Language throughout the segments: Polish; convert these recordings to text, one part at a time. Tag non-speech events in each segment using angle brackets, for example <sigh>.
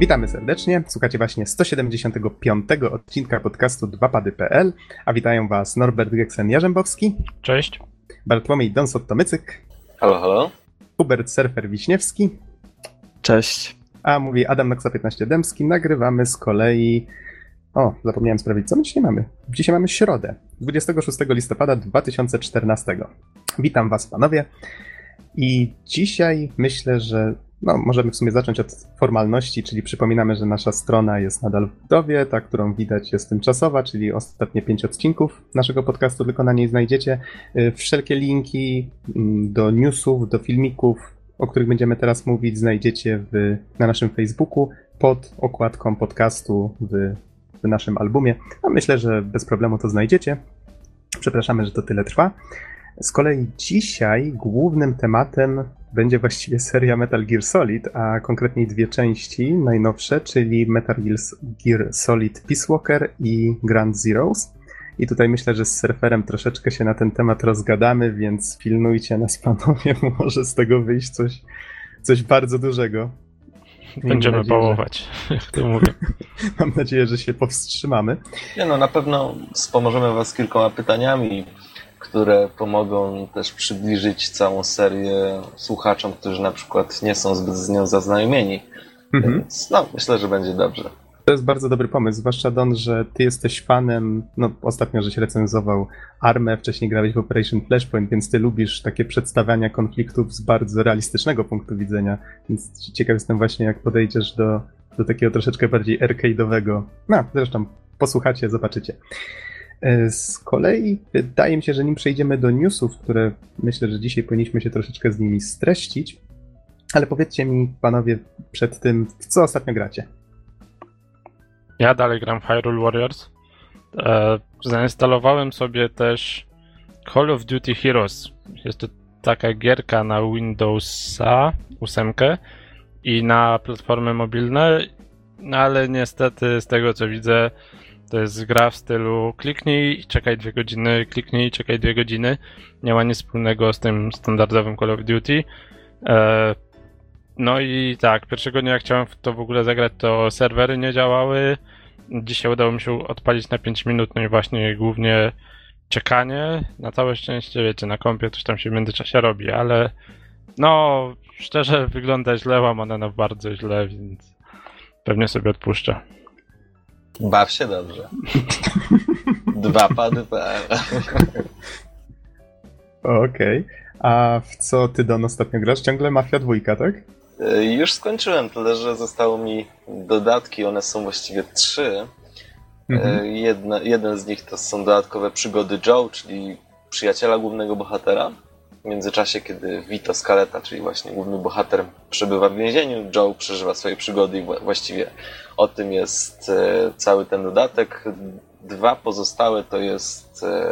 Witamy serdecznie. Słuchacie właśnie 175 odcinka podcastu 2pady.pl, a witają Was Norbert Geksen-Jarzębowski. Cześć. Bartłomiej Donsot-Tomycyk. Halo, halo. Hubert Surfer-Wiśniewski. Cześć. A mówi Adam Noxa 15 Dębski. Nagrywamy z kolei... O, zapomniałem sprawdzić, co my dzisiaj mamy. Dzisiaj mamy środę, 26 listopada 2014. Witam Was, panowie. I dzisiaj myślę, że no, możemy w sumie zacząć od formalności, czyli przypominamy, że nasza strona jest nadal w budowie, ta, którą widać jest tymczasowa, czyli ostatnie pięć odcinków naszego podcastu tylko na niej znajdziecie. Y, Wszelkie linki mm, do newsów, do filmików, o których będziemy teraz mówić, znajdziecie w, na naszym Facebooku pod okładką podcastu w, w naszym albumie. A myślę, że bez problemu to znajdziecie. Przepraszamy, że to tyle trwa. Z kolei dzisiaj głównym tematem będzie właściwie seria Metal Gear Solid, a konkretniej dwie części najnowsze, czyli Metal Gear Solid Peace Walker i Grand Zeroes. I tutaj myślę, że z surferem troszeczkę się na ten temat rozgadamy, więc pilnujcie nas panowie, <laughs> może z tego wyjść coś, coś bardzo dużego. Będziemy nadzieję, pałować, jak to mówię. <laughs> Mam nadzieję, że się powstrzymamy. Nie no, na pewno wspomożemy was kilkoma pytaniami które pomogą też przybliżyć całą serię słuchaczom, którzy na przykład nie są zbyt z nią zaznajomieni. Mhm. Więc no, myślę, że będzie dobrze. To jest bardzo dobry pomysł, zwłaszcza Don, że ty jesteś fanem, no ostatnio żeś recenzował Armę, wcześniej grałeś w Operation Flashpoint, więc ty lubisz takie przedstawiania konfliktów z bardzo realistycznego punktu widzenia, więc ciekaw jestem właśnie jak podejdziesz do, do takiego troszeczkę bardziej arcade'owego. No, zresztą posłuchacie, zobaczycie. E, z kolei wydaje mi się, że nim przejdziemy do newsów, które myślę, że dzisiaj powinniśmy się troszeczkę z nimi streścić, ale powiedzcie mi, panowie, przed tym, w co ostatnio gracie? Ja dalej gram Hyrule Warriors. E, zainstalowałem sobie też Call of Duty Heroes. Jest to taka gierka na Windowsa 8 i na platformy mobilne, no ale niestety z tego co widzę to jest gra w stylu kliknij, czekaj dwie godziny, kliknij, czekaj dwie godziny. Nie ma nic wspólnego z tym standardowym Call of Duty. E, no i tak, pierwszego dnia jak chciałem w to w ogóle zagrać, to serwery nie działały. Dzisiaj udało mi się odpalić na 5 minut, no i właśnie głównie czekanie. Na całe szczęście, wiecie, na kompie coś tam się w międzyczasie robi, ale no, szczerze wygląda źle, łamane bardzo źle, więc pewnie sobie odpuszczę. Baw się dobrze. <laughs> Dwa pady.pl Okej. Okay. A w co ty Don ostatnio grasz? Ciągle Mafia dwójka, tak? E, już skończyłem, tyle że zostało mi dodatki, one są właściwie trzy. E, mhm. Jedna, jeden z nich to są dodatkowe przygody Joe, czyli przyjaciela głównego bohatera. W międzyczasie, kiedy Vito Scaletta, czyli właśnie główny bohater, przebywa w więzieniu, Joe przeżywa swoje przygody i właściwie o tym jest e, cały ten dodatek. Dwa pozostałe to jest e,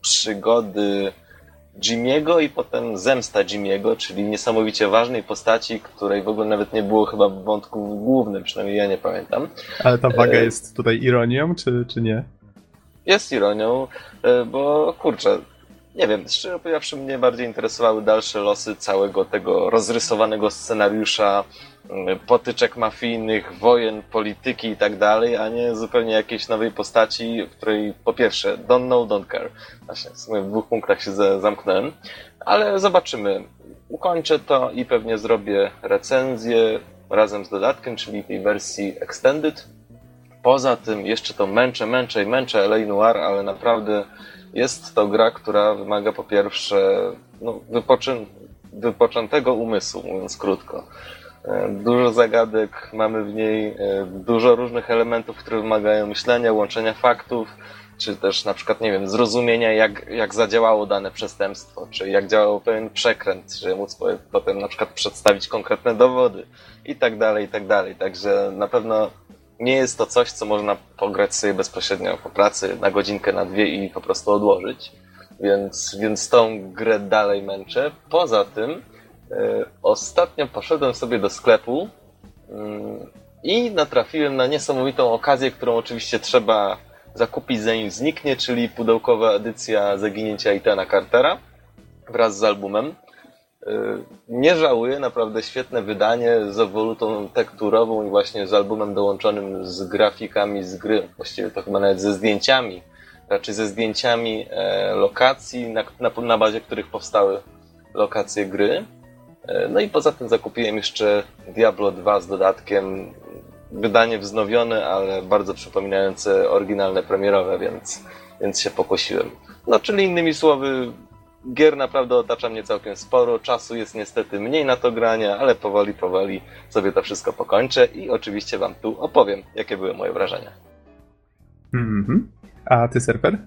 przygody Jimiego i potem zemsta Jimiego, czyli niesamowicie ważnej postaci, której w ogóle nawet nie było chyba w wątku głównym, przynajmniej ja nie pamiętam. Ale ta waga e, jest tutaj ironią, czy, czy nie? Jest ironią, bo kurczę, nie wiem, szczerze powiedziawszy, mnie bardziej interesowały dalsze losy całego tego rozrysowanego scenariusza, mm, potyczek mafijnych, wojen, polityki i tak dalej, a nie zupełnie jakiejś nowej postaci, w której po pierwsze don't know, don't care. Właśnie, w sumie w dwóch punktach się zamknąłem, ale zobaczymy. Ukończę to i pewnie zrobię recenzję razem z dodatkiem, czyli tej wersji extended. Poza tym jeszcze to męczę, męczę i męczę L.A. Noir, ale naprawdę jest to gra, która wymaga po pierwsze no, wypoczętego umysłu, mówiąc krótko. E, dużo zagadek, mamy w niej e, dużo różnych elementów, które wymagają myślenia, łączenia faktów, czy też na przykład, nie wiem, zrozumienia, jak, jak zadziałało dane przestępstwo, czy jak działał pewien przekręt, żeby móc potem na przykład przedstawić konkretne dowody i tak dalej, i tak dalej. Także na pewno nie jest to coś, co można pograć sobie bezpośrednio po pracy na godzinkę, na dwie i po prostu odłożyć. Więc, więc tą grę dalej męczę. Poza tym y, ostatnio poszedłem sobie do sklepu y, i natrafiłem na niesamowitą okazję, którą oczywiście trzeba zakupić zanim zniknie, czyli pudełkowa edycja Zaginięcia Itana Cartera wraz z albumem. Nie żałuję, naprawdę świetne wydanie z ewolutą tekturową i właśnie z albumem dołączonym z grafikami z gry. Właściwie to chyba nawet ze zdjęciami, raczej ze zdjęciami e, lokacji, na, na, na bazie których powstały lokacje gry. E, no i poza tym zakupiłem jeszcze Diablo 2 z dodatkiem. Wydanie wznowione, ale bardzo przypominające oryginalne premierowe, więc, więc się pokusiłem. No, czyli innymi słowy, gier naprawdę otacza mnie całkiem sporo. Czasu jest niestety mniej na to granie, ale powoli, powoli sobie to wszystko pokończę i oczywiście Wam tu opowiem, jakie były moje wrażenia. Mhm. A ty, Serper?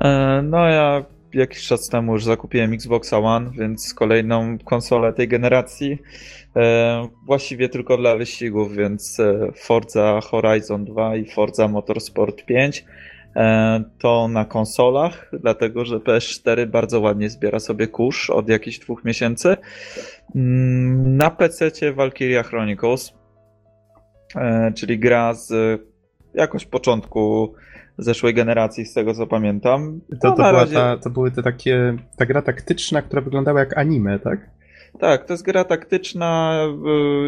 E, no ja jakiś czas temu już zakupiłem Xboxa One, więc kolejną konsolę tej generacji. E, właściwie tylko dla wyścigów, więc e, Forza Horizon 2 i Forza Motorsport 5 to na konsolach, dlatego że PS4 bardzo ładnie zbiera sobie kurz od jakichś dwóch miesięcy. Mm, na PC Valkyria Chronicles, czyli gra z jakoś początku zeszłej generacji, z tego co pamiętam. To, to, była razie... ta, to były te takie, ta gra taktyczna, która wyglądała jak anime, tak? Tak, to jest gra taktyczna,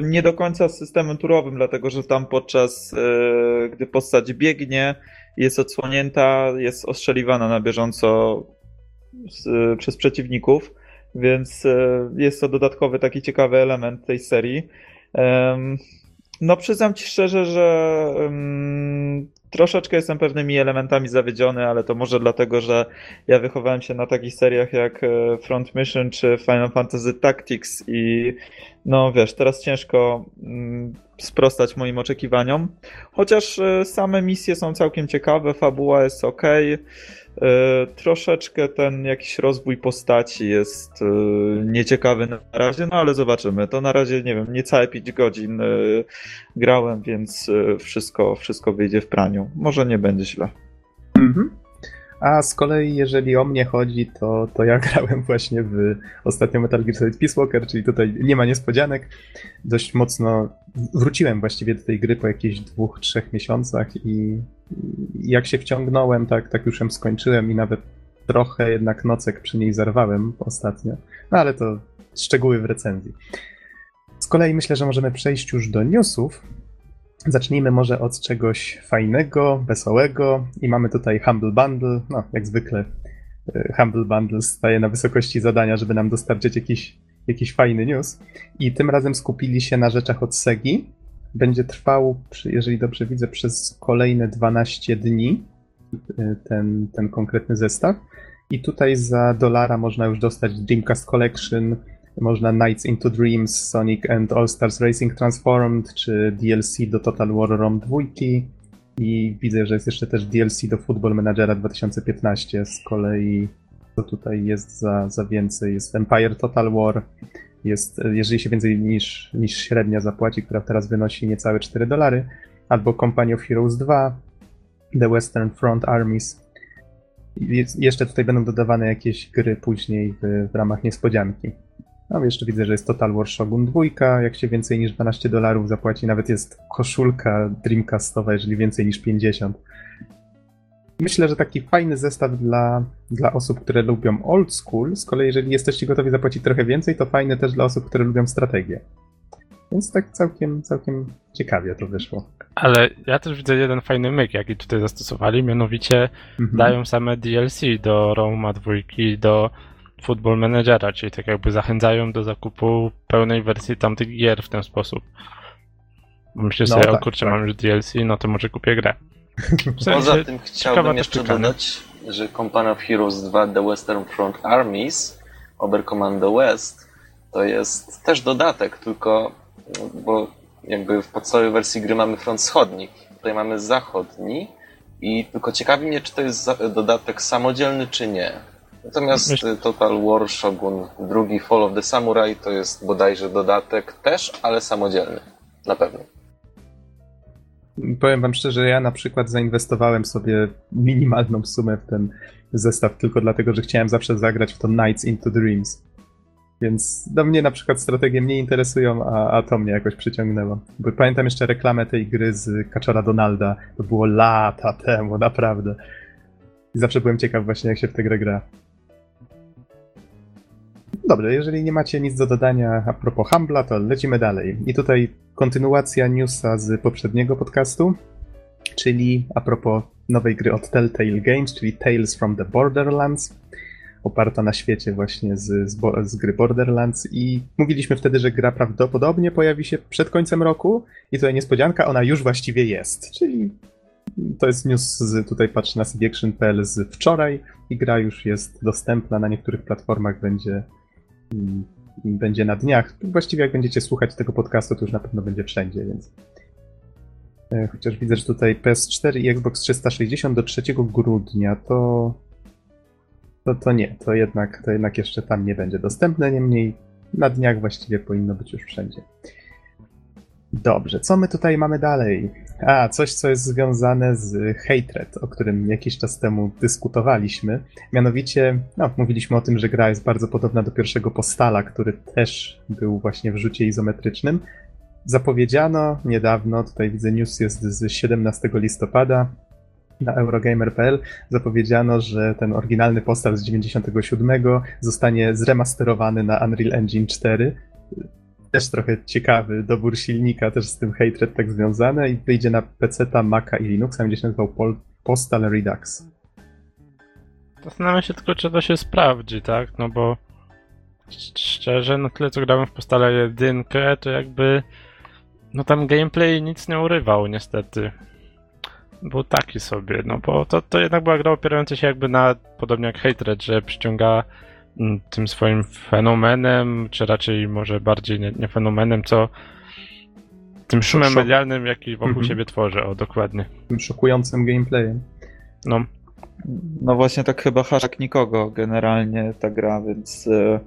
nie do końca z systemem turowym, dlatego że tam podczas, y, gdy postać biegnie, jest odsłonięta, jest ostrzeliwana na bieżąco przez przeciwników, więc y, jest to dodatkowy taki ciekawy element tej serii. No, przyznam ci szczerze, że um, troszeczkę jestem pewnymi elementami zawiedziony, ale to może dlatego, że ja wychowałem się na takich seriach jak e, Front Mission czy Final Fantasy Tactics i no wiesz, teraz ciężko um, sprostać moim oczekiwaniom. Chociaż e, same misje są całkiem ciekawe, fabuła jest ok. E, troszeczkę ten jakiś rozwój postaci jest e, nieciekawy na razie, no ale zobaczymy. To na razie, nie wiem, niecałe 5 godzin grałem, więc wszystko, wszystko wyjdzie w praniu. Może nie będzie źle. Mhm. A z kolei, jeżeli o mnie chodzi, to, to ja <laughs> grałem właśnie w ostatnio Metal Gear Solid Peace Walker, czyli tutaj nie ma niespodzianek. Dość mocno wróciłem właściwie do tej gry po jakichś dwóch, trzech miesiącach i jak się wciągnąłem, tak, tak już ją skończyłem i nawet trochę jednak nocek przy niej zerwałem ostatnio. No ale to szczegóły w recenzji. Z kolei myślę, że możemy przejść już do newsów. Zacznijmy może od czegoś fajnego, wesołego i mamy tutaj Humble Bundle. No, jak zwykle e, Humble Bundle staje na wysokości zadania, żeby nam dostarczyć jakiś, jakiś fajny news. I tym razem skupili się na rzeczach od Segi, będzie trwał, jeżeli dobrze widzę, przez kolejne 12 dni y, ten, ten konkretny zestaw. I tutaj za dolara można już dostać Dreamcast Collection, można Nights into Dreams, Sonic and All Stars Racing Transformed, czy DLC do Total War ROM 2. I widzę, że jest jeszcze też DLC do Football Managera 2015. Z kolei co tutaj jest za, za więcej? Jest Empire Total War, jest, jeżeli się więcej niż, niż średnia zapłaci, która teraz wynosi niecałe 4 dolary, albo Company of Heroes 2, The Western Front Armies. Jeszcze tutaj będą dodawane jakieś gry później w, w ramach niespodzianki. No jeszcze widzę, że jest Total War Shogun 2, jak się więcej niż 12 dolarów zapłaci, nawet jest koszulka Dreamcastowa, jeżeli więcej niż 50. Myślę, że taki fajny zestaw dla, dla osób, które lubią old school. Z kolei, jeżeli jesteście gotowi zapłacić trochę więcej, to fajny też dla osób, które lubią strategię. Więc tak całkiem, całkiem ciekawie to wyszło. Ale ja też widzę jeden fajny myk, jaki tutaj zastosowali, mianowicie mhm. dają same DLC do Roma dwójki, do Football Managera, czyli tak jakby zachęcają do zakupu pełnej wersji tamtych gier w ten sposób. Myślę no sobie, tak, o kurczę, tak. mam już DLC, no to może kupię grę. <laughs> W sensie, Poza tym chciałbym jeszcze dodać, że Company of Heroes 2 The Western Front Armies Oberkommando West to jest też dodatek, tylko bo jakby w podstawowej wersji gry mamy front wschodni, tutaj mamy zachodni i tylko ciekawi mnie, czy to jest dodatek samodzielny, czy nie. Natomiast Myśl... Total War Shogun drugi Fall of the Samurai to jest bodajże dodatek też, ale samodzielny. Na pewno. Powiem wam szczerze, ja na przykład zainwestowałem sobie minimalną sumę w ten zestaw tylko dlatego, że chciałem zawsze zagrać w to Nights into Dreams. Więc do mnie na przykład strategie mnie interesują, a, a to mnie jakoś przyciągnęło. Bo pamiętam jeszcze reklamę tej gry z Kaczora Donalda. To było lata temu, naprawdę. I zawsze byłem ciekaw właśnie, jak się w tę grę gra. Dobrze, jeżeli nie macie nic do dodania a propos Humbla, to lecimy dalej. I tutaj kontynuacja newsa z poprzedniego podcastu, czyli a propos nowej gry od Telltale Games, czyli Tales from the Borderlands, oparta na świecie właśnie z, z, z gry Borderlands. I mówiliśmy wtedy, że gra prawdopodobnie pojawi się przed końcem roku. I tutaj niespodzianka, ona już właściwie jest, czyli to jest news z, tutaj patrzę na cdaction.pl z wczoraj. I gra już jest dostępna na niektórych platformach, będzie będzie na dniach. Właściwie jak będziecie słuchać tego podcastu, to już na pewno będzie wszędzie, więc E, chociaż widzę, że tutaj PS4 i Xbox 360 do 3 grudnia, to to, to nie, to jednak, to jednak jeszcze tam nie będzie dostępne, niemniej na dniach właściwie powinno być już wszędzie. Dobrze, co my tutaj mamy dalej? A, coś, co jest związane z Hatred, o którym jakiś czas temu dyskutowaliśmy. Mianowicie, no, mówiliśmy o tym, że gra jest bardzo podobna do pierwszego postala, który też był właśnie w rzucie izometrycznym. Zapowiedziano niedawno, tutaj widzę news jest z 17 listopada na Eurogamer.pl, zapowiedziano, że ten oryginalny postal z 97 zostanie zremasterowany na Unreal Engine 4 też trochę ciekawy dobór silnika, też z tym Hatred tak związane i wyjdzie na PC, Maca i Linuxa, będzie się nazywał Pol- Postal Redux. Zastanawiam się tylko, czy to się sprawdzi, tak? No bo sz- szczerze, no tyle co grałem w postale jedynkę, to jakby no tam gameplay nic nie urywał niestety. Był taki sobie, no bo to, to jednak była gra opierająca się jakby na, podobnie jak Hatred, że przyciąga tym swoim fenomenem, czy raczej może bardziej nie, nie fenomenem, co tym szumem Szok. medialnym, jaki wokół Mhm. siebie tworzy, o dokładnie. Tym szokującym gameplayem. No, No właśnie tak chyba hashtag nikogo generalnie ta gra, więc e,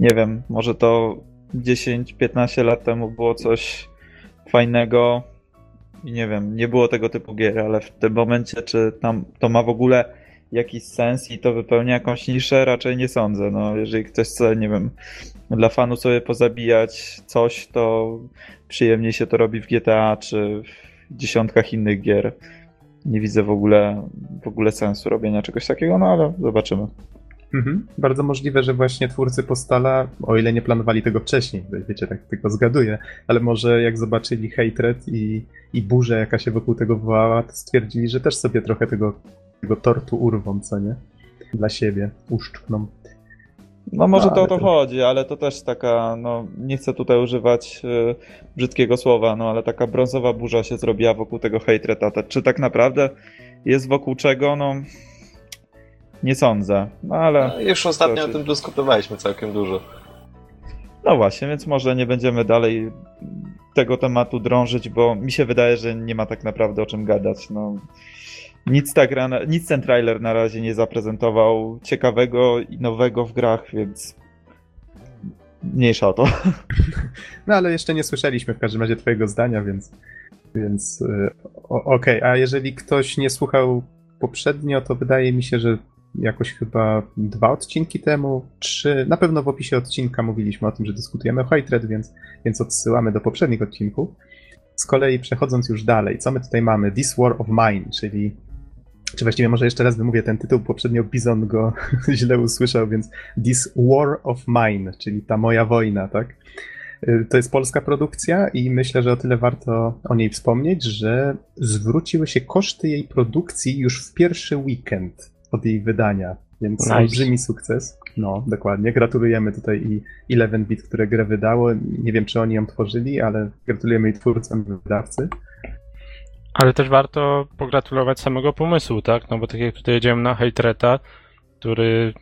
nie wiem, może to 10-15 lat temu było coś fajnego i nie wiem, nie było tego typu gier, ale w tym momencie czy tam to ma w ogóle jakiś sens i to wypełnia jakąś niszę, raczej nie sądzę. No, jeżeli ktoś chce, nie wiem, dla fanu sobie pozabijać coś, to przyjemniej się to robi w GTA czy w dziesiątkach innych gier. Nie widzę w ogóle, w ogóle sensu robienia czegoś takiego, no ale zobaczymy. Mhm. Bardzo możliwe, że właśnie twórcy Postala, o ile nie planowali tego wcześniej, wiecie, tak tylko zgaduję, ale może jak zobaczyli Hatred i, i burzę, jaka się wokół tego wywołała, stwierdzili, że też sobie trochę tego, tego tortu urwą, co nie? Dla siebie, uszczkną. No może No, to o to chodzi, ale to też taka, no nie chcę tutaj używać e, brzydkiego słowa, no ale taka brązowa burza się zrobiła wokół tego Hatred. Czy tak naprawdę jest wokół czego? No nie sądzę, no ale No, już ostatnio to o tym dyskutowaliśmy całkiem dużo. no właśnie, więc może nie będziemy dalej tego tematu drążyć, bo mi się wydaje, że nie ma tak naprawdę o czym gadać. No, nic, ta gra, nic ten trailer na razie nie zaprezentował ciekawego i nowego w grach, więc mniejsza o to. <laughs> No ale jeszcze nie słyszeliśmy w każdym razie twojego zdania, więc, więc y, okej. A jeżeli ktoś nie słuchał poprzednio, to wydaje mi się, że jakoś chyba dwa odcinki temu, trzy, na pewno w opisie odcinka mówiliśmy o tym, że dyskutujemy o Hatred, więc, więc odsyłamy do poprzednich odcinków. Z kolei przechodząc już dalej, co my tutaj mamy? This War of Mine, czyli czy właściwie może jeszcze raz wymówię ten tytuł, poprzednio Bizon go <laughs> źle usłyszał, więc This War of Mine, czyli ta moja wojna, tak? Y, To jest polska produkcja i myślę, że o tyle warto o niej wspomnieć, że zwróciły się koszty jej produkcji już w pierwszy weekend od jej wydania, więc Nice. olbrzymi sukces. No, dokładnie. Gratulujemy tutaj i 11-bit, które grę wydało. Nie wiem, czy oni ją tworzyli, ale gratulujemy i twórcom, i wydawcy. Ale też warto pogratulować samego pomysłu, tak? No bo tak jak tutaj jedziemy na Hejtreta, który...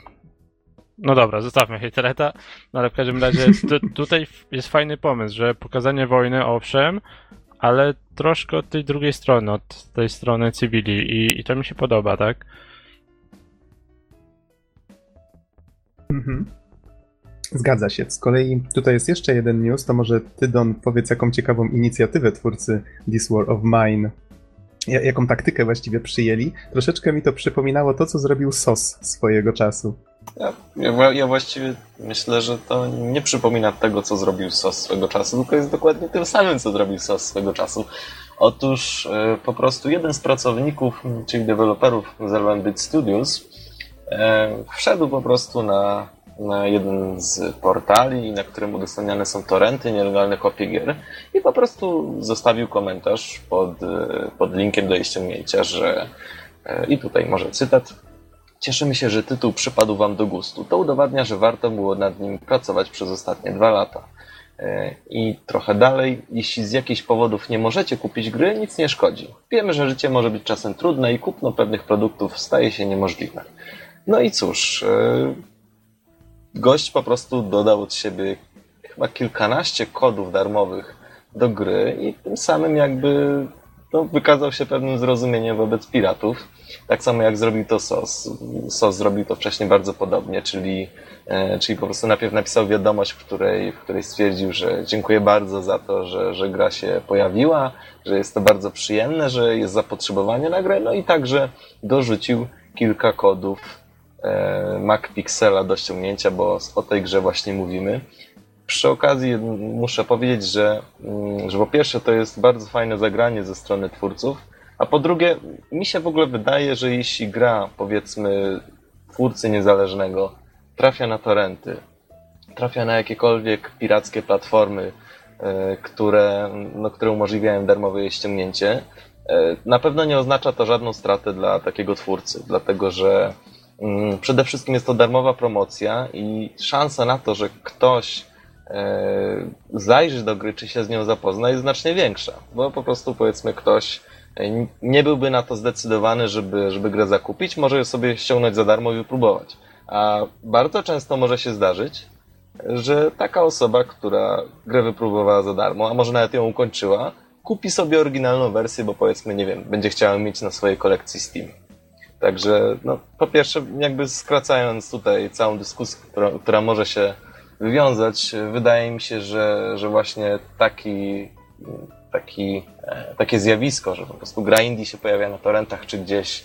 No dobra, zostawmy Hejtreta, no ale w każdym razie tu, tutaj jest fajny pomysł, że pokazanie wojny, owszem, ale troszkę od tej drugiej strony, od tej strony cywili i, i to mi się podoba, tak? Mhm. Zgadza się. Z kolei tutaj jest jeszcze jeden news, to może ty, Don, powiedz, jaką ciekawą inicjatywę twórcy This War of Mine, ja- jaką taktykę właściwie przyjęli. Troszeczkę mi to przypominało to, co zrobił SOS swojego czasu. Ja, ja, ja właściwie myślę, że to nie przypomina tego, co zrobił SOS swego czasu, tylko jest dokładnie tym samym, co zrobił SOS swego czasu. Otóż e, po prostu jeden z pracowników, czyli deweloperów z 11-bit Studios, e, wszedł po prostu na na jeden z portali, na którym udostępniane są torrenty, nielegalne kopie gier i po prostu zostawił komentarz pod, e, pod linkiem do ściągnięcia, że e, i tutaj może cytat. Cieszymy się, że tytuł przypadł Wam do gustu. To udowadnia, że warto było nad nim pracować przez ostatnie dwa lata. E, I trochę dalej, jeśli z jakichś powodów nie możecie kupić gry, nic nie szkodzi. Wiemy, że życie może być czasem trudne i kupno pewnych produktów staje się niemożliwe. No i cóż, gość po prostu dodał od siebie chyba kilkanaście kodów darmowych do gry i tym samym jakby no, wykazał się pewnym zrozumieniem wobec piratów. Tak samo jak zrobił to SOS. SOS zrobił to wcześniej bardzo podobnie, czyli, e, czyli po prostu najpierw napisał wiadomość, w której, w której stwierdził, że dziękuję bardzo za to, że, że gra się pojawiła, że jest to bardzo przyjemne, że jest zapotrzebowanie na grę, no i także dorzucił kilka kodów e, MacPixela do ściągnięcia, bo o tej grze właśnie mówimy. Przy okazji muszę powiedzieć, że, mm, że po pierwsze to jest bardzo fajne zagranie ze strony twórców, a po drugie mi się w ogóle wydaje, że jeśli gra, powiedzmy, twórcy niezależnego trafia na torrenty, trafia na jakiekolwiek pirackie platformy, e, które, no, które umożliwiają darmowe jej ściągnięcie, e, na pewno nie oznacza to żadną stratę dla takiego twórcy, dlatego że przede wszystkim jest to darmowa promocja i szansa na to, że ktoś E, zajrzy do gry, czy się z nią zapozna, jest znacznie większa, bo po prostu powiedzmy ktoś e, nie byłby na to zdecydowany, żeby, żeby grę zakupić, może sobie ściągnąć za darmo i wypróbować. A bardzo często może się zdarzyć, że taka osoba, która grę wypróbowała za darmo, a może nawet ją ukończyła, kupi sobie oryginalną wersję, bo powiedzmy, nie wiem, będzie chciała mieć na swojej kolekcji Steam. Także, no, po pierwsze, jakby skracając tutaj całą dyskusję, która, która może się wywiązać. Wydaje mi się, że, że właśnie taki, taki, e, takie zjawisko, że po prostu gra indie się pojawia na torrentach czy gdzieś,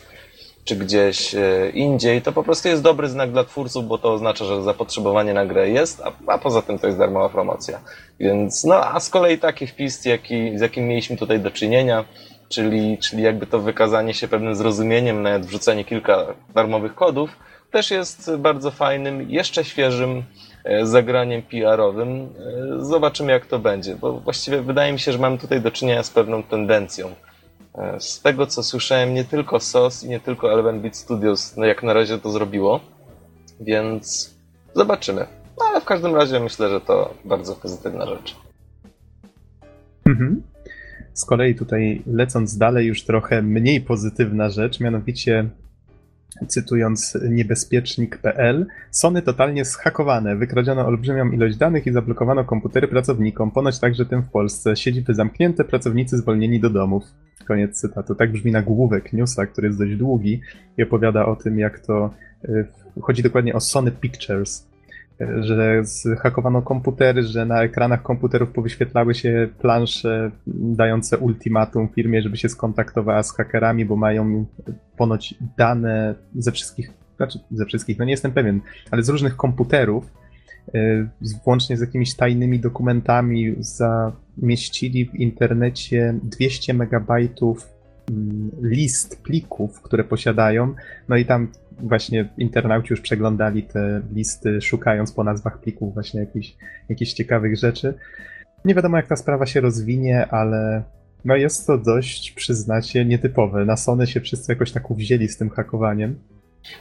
czy gdzieś e, indziej, to po prostu jest dobry znak dla twórców, bo to oznacza, że zapotrzebowanie na grę jest, a, a poza tym to jest darmowa promocja. Więc, no, a z kolei taki wpis, jaki, z jakim mieliśmy tutaj do czynienia, czyli, czyli jakby to wykazanie się pewnym zrozumieniem, nawet wrzucenie kilka darmowych kodów, też jest bardzo fajnym, jeszcze świeżym E, zagraniem PR-owym. E, zobaczymy, jak to będzie, bo właściwie wydaje mi się, że mamy tutaj do czynienia z pewną tendencją. E, z tego, co słyszałem, nie tylko SOS i nie tylko Eleven Beat Studios no jak na razie to zrobiło, więc zobaczymy. No, ale w każdym razie myślę, że to bardzo pozytywna rzecz. Mhm. Z kolei tutaj lecąc dalej, już trochę mniej pozytywna rzecz, mianowicie cytując niebezpiecznik.pl, Sony totalnie zhakowane, wykradziono olbrzymią ilość danych i zablokowano komputery pracownikom, ponoć także tym w Polsce. Siedziby zamknięte, pracownicy zwolnieni do domów. Koniec cytatu. Tak brzmi nagłówek newsa, który jest dość długi i opowiada o tym, jak to y, chodzi dokładnie o Sony Pictures, że zhakowano komputery, że na ekranach komputerów powyświetlały się plansze dające ultimatum firmie, żeby się skontaktowała z hakerami, bo mają ponoć dane ze wszystkich, znaczy ze wszystkich, no nie jestem pewien, ale z różnych komputerów, y, włącznie z jakimiś tajnymi dokumentami, zamieścili w internecie 200 megabajtów mm, list plików, które posiadają, no i tam właśnie internauci już przeglądali te listy, szukając po nazwach plików właśnie jakichś, jakichś ciekawych rzeczy. Nie wiadomo, jak ta sprawa się rozwinie, ale no jest to dość, przyznacie, nietypowe. Na Sony się wszyscy jakoś tak uwzięli z tym hakowaniem.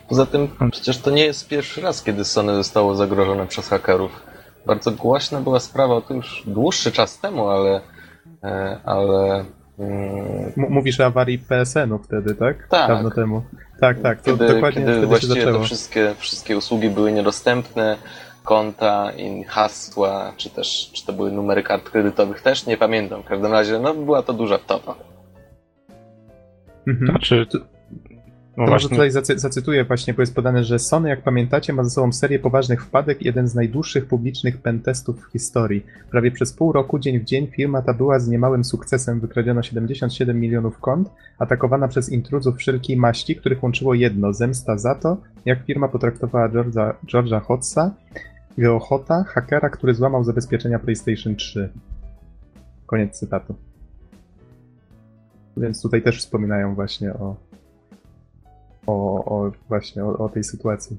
Poza tym przecież to nie jest pierwszy raz, kiedy Sony zostało zagrożone przez hakerów. Bardzo głośna była sprawa, to już dłuższy czas temu, ale, e, ale M mówisz o awarii PSN-u wtedy, tak? Tak. Dawno temu. Tak, tak. To kiedy, dokładnie kiedy wtedy właściwie się zaczęło. te wszystkie, wszystkie usługi były niedostępne, konta i hasła, czy też czy to były numery kart kredytowych, też nie pamiętam. W każdym razie no, była to duża wtopa. Mhm. Znaczy, No może właśnie, tutaj zacy- zacytuję właśnie, bo jest podane, że Sony, jak pamiętacie, ma za sobą serię poważnych wpadek jeden z najdłuższych publicznych pentestów w historii. Prawie przez pół roku, dzień w dzień, firma ta była z niemałym sukcesem. Wykradziono 77 milionów kont, atakowana przez intruzów wszelkiej maści, których łączyło jedno, zemsta za to, jak firma potraktowała George'a, George'a Hotsa, Geohota, hakera, który złamał zabezpieczenia PlayStation 3. Koniec cytatu. Więc tutaj też wspominają właśnie o, o, o właśnie o, o tej sytuacji.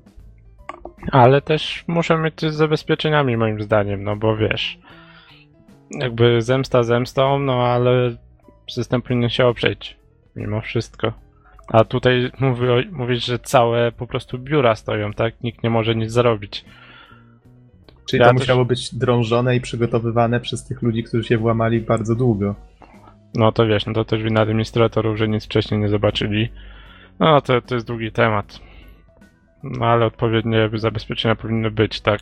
Ale też muszę mieć z zabezpieczeniami moim zdaniem, no bo wiesz, jakby zemsta zemstą, no ale system powinien się oprzeć mimo wszystko. A tutaj mówi, mówisz, że całe po prostu biura stoją, tak? Nikt nie może nic zrobić. Czyli Ja to też- musiało być drążone i przygotowywane przez tych ludzi, którzy się włamali bardzo długo. No to wiesz, no to też wina administratorów, że nic wcześniej nie zobaczyli. No to, to jest długi temat. No ale odpowiednie zabezpieczenia powinny być, tak.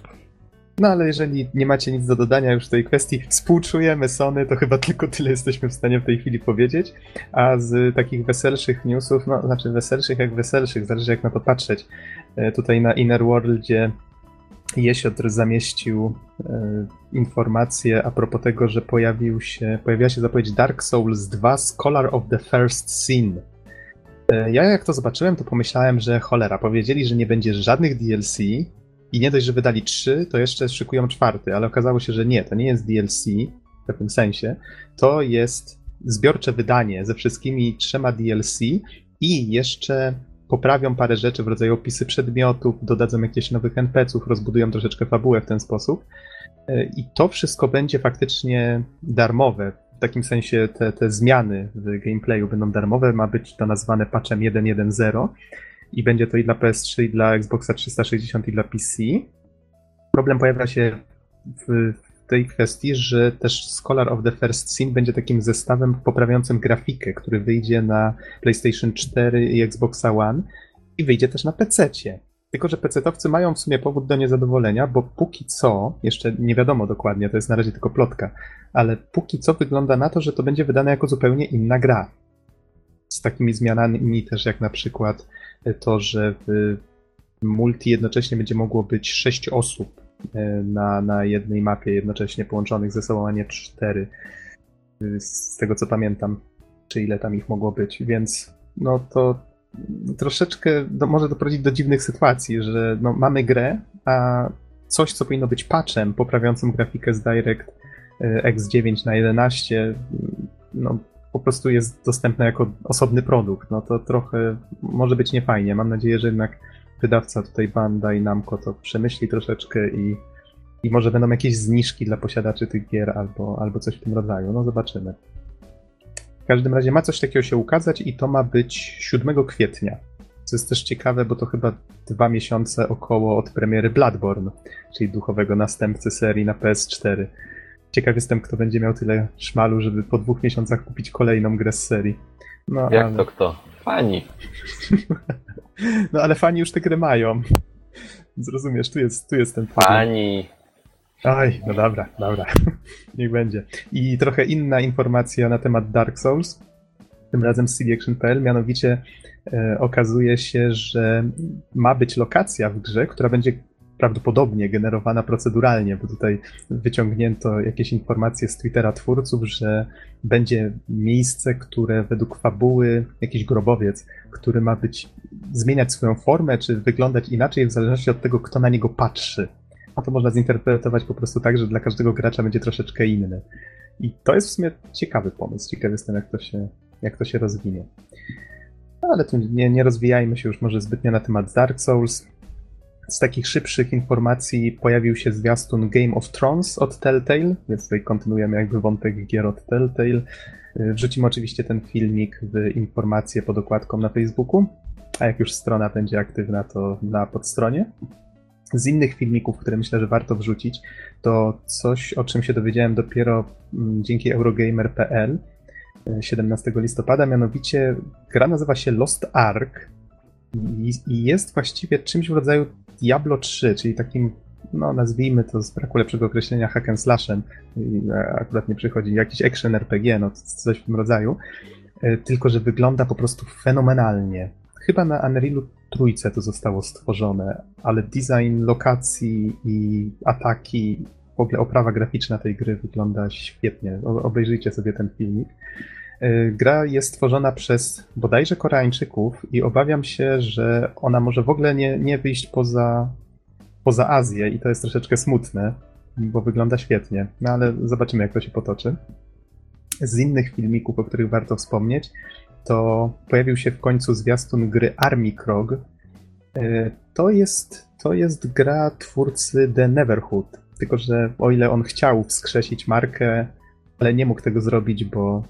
No ale jeżeli nie macie nic do dodania już w tej kwestii, współczujemy Sony, to chyba <laughs> tylko tyle jesteśmy w stanie w tej chwili powiedzieć. A z takich weselszych newsów, no znaczy weselszych jak weselszych, zależy jak na to patrzeć. E, Tutaj na Inner Worldzie Jesiotr zamieścił e, informację a propos tego, że pojawił się, pojawiła się zapowiedź Dark Souls 2 Scholar of the First Sin. E, Ja jak to zobaczyłem, to pomyślałem, że cholera, powiedzieli, że nie będzie żadnych DLC, i nie dość, że wydali trzy, to jeszcze szykują czwarty, ale okazało się, że nie, to nie jest DLC w pewnym sensie. To jest zbiorcze wydanie ze wszystkimi trzema DLC i jeszcze poprawią parę rzeczy w rodzaju opisy przedmiotów, dodadzą jakieś nowych NPC-ów, rozbudują troszeczkę fabułę w ten sposób. E, I to wszystko będzie faktycznie darmowe. W takim sensie te, te zmiany w gameplayu będą darmowe. Ma być to nazwane patchem 1.1.0 i będzie to i dla PS3, i dla Xboxa 360, i dla PC. Problem pojawia się w tej kwestii, że też Scholar of the First Sin będzie takim zestawem poprawiającym grafikę, który wyjdzie na PlayStation 4 i Xboxa One i wyjdzie też na PC. Tylko, że PC-towcy mają w sumie powód do niezadowolenia, bo póki co, jeszcze nie wiadomo dokładnie, to jest na razie tylko plotka, ale póki co wygląda na to, że to będzie wydane jako zupełnie inna gra. Z takimi zmianami też jak na przykład to, że w multi jednocześnie będzie mogło być 6 osób e, na, na jednej mapie jednocześnie połączonych ze sobą, a nie 4. Z tego co pamiętam, czy ile tam ich mogło być, więc no to troszeczkę do, może doprowadzić do dziwnych sytuacji, że no, mamy grę, a coś, co powinno być patchem poprawiającym grafikę z Direct e, X9 na 11, no po prostu jest dostępna jako osobny produkt. No to trochę może być niefajnie. Mam nadzieję, że jednak wydawca tutaj Bandai Namco to przemyśli troszeczkę i, i może będą jakieś zniżki dla posiadaczy tych gier albo, albo coś w tym rodzaju. No zobaczymy. W każdym razie ma coś takiego się ukazać i to ma być 7 kwietnia. Co jest też ciekawe, bo to chyba dwa miesiące około od premiery Bloodborne, czyli duchowego następcy serii na PS4. Ciekaw jestem, kto będzie miał tyle szmalu, żeby po dwóch miesiącach kupić kolejną grę z serii. No, Jak ale, to kto? Fani. <laughs> no ale fani już te gry mają. Zrozumiesz, tu jest, tu jest ten problem. Fani. Aj, no dobra, dobra. <laughs> Niech będzie. I trochę inna informacja na temat Dark Souls. Tym razem z cdaction.pl, mianowicie e, okazuje się, że ma być lokacja w grze, która będzie prawdopodobnie generowana proceduralnie, bo tutaj wyciągnięto jakieś informacje z Twittera twórców, że będzie miejsce, które według fabuły, jakiś grobowiec, który ma być, zmieniać swoją formę, czy wyglądać inaczej w zależności od tego, kto na niego patrzy. A to można zinterpretować po prostu tak, że dla każdego gracza będzie troszeczkę inny. I to jest w sumie ciekawy pomysł. Ciekawy jestem, jak to się, jak to się rozwinie. No, ale tu nie, nie rozwijajmy się już może zbytnio na temat Dark Souls. Z takich szybszych informacji pojawił się zwiastun Game of Thrones od Telltale, więc tutaj kontynuujemy jakby wątek gier od Telltale. Wrzucimy oczywiście ten filmik w informacje pod okładką na Facebooku, a jak już strona będzie aktywna, to na podstronie. Z innych filmików, które myślę, że warto wrzucić, to coś, o czym się dowiedziałem dopiero mm, dzięki Eurogamer.pl y, 17 listopada, mianowicie gra nazywa się Lost Ark i, jest właściwie czymś w rodzaju Diablo 3, czyli takim, no nazwijmy to z braku lepszego określenia hack and slashem, e, akurat nie przychodzi, jakiś action RPG, no coś w tym rodzaju, E, tylko że wygląda po prostu fenomenalnie. Chyba na Unrealu trójce to zostało stworzone, ale design lokacji i ataki, w ogóle oprawa graficzna tej gry wygląda świetnie. Obejrzyjcie sobie ten filmik. E, Gra jest stworzona przez bodajże Koreańczyków i obawiam się, że ona może w ogóle nie, nie wyjść poza, poza Azję i to jest troszeczkę smutne, bo wygląda świetnie. No ale zobaczymy, jak to się potoczy. Z innych filmików, o których warto wspomnieć, to pojawił się w końcu zwiastun gry Army Krog. E, To jest, to jest gra twórcy The Neverhood. Tylko, że o ile on chciał wskrzesić markę, ale nie mógł tego zrobić, bo,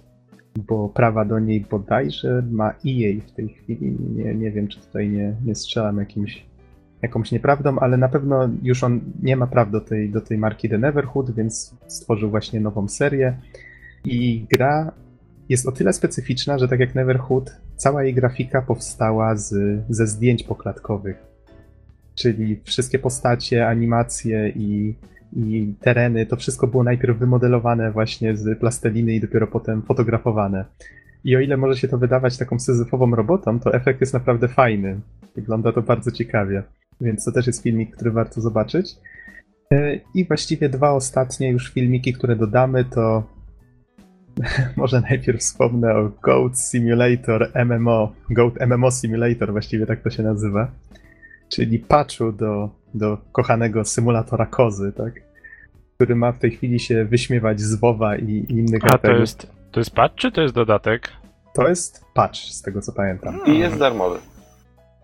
bo prawa do niej bodajże ma EA w tej chwili. Nie, nie wiem, czy tutaj nie, nie strzelam jakimś, jakąś nieprawdą, ale na pewno już on nie ma praw do tej, do tej marki The Neverhood, więc stworzył właśnie nową serię. I gra jest o tyle specyficzna, że tak jak Neverhood, cała jej grafika powstała z, ze zdjęć poklatkowych. Czyli wszystkie postacie, animacje i, i tereny, to wszystko było najpierw wymodelowane właśnie z plasteliny i dopiero potem fotografowane. I o ile może się to wydawać taką syzyfową robotą, to efekt jest naprawdę fajny. Wygląda to bardzo ciekawie. Więc to też jest filmik, który warto zobaczyć. E, I właściwie dwa ostatnie już filmiki, które dodamy, to <laughs> może najpierw wspomnę o Goat Simulator MMO. Goat MMO Simulator, właściwie tak to się nazywa. Czyli patchu do, do kochanego symulatora kozy, tak? Który ma w tej chwili się wyśmiewać z WoWa i, i innych A to jest, to jest patch, czy to jest dodatek? To jest patch, z tego co pamiętam. I jest darmowy.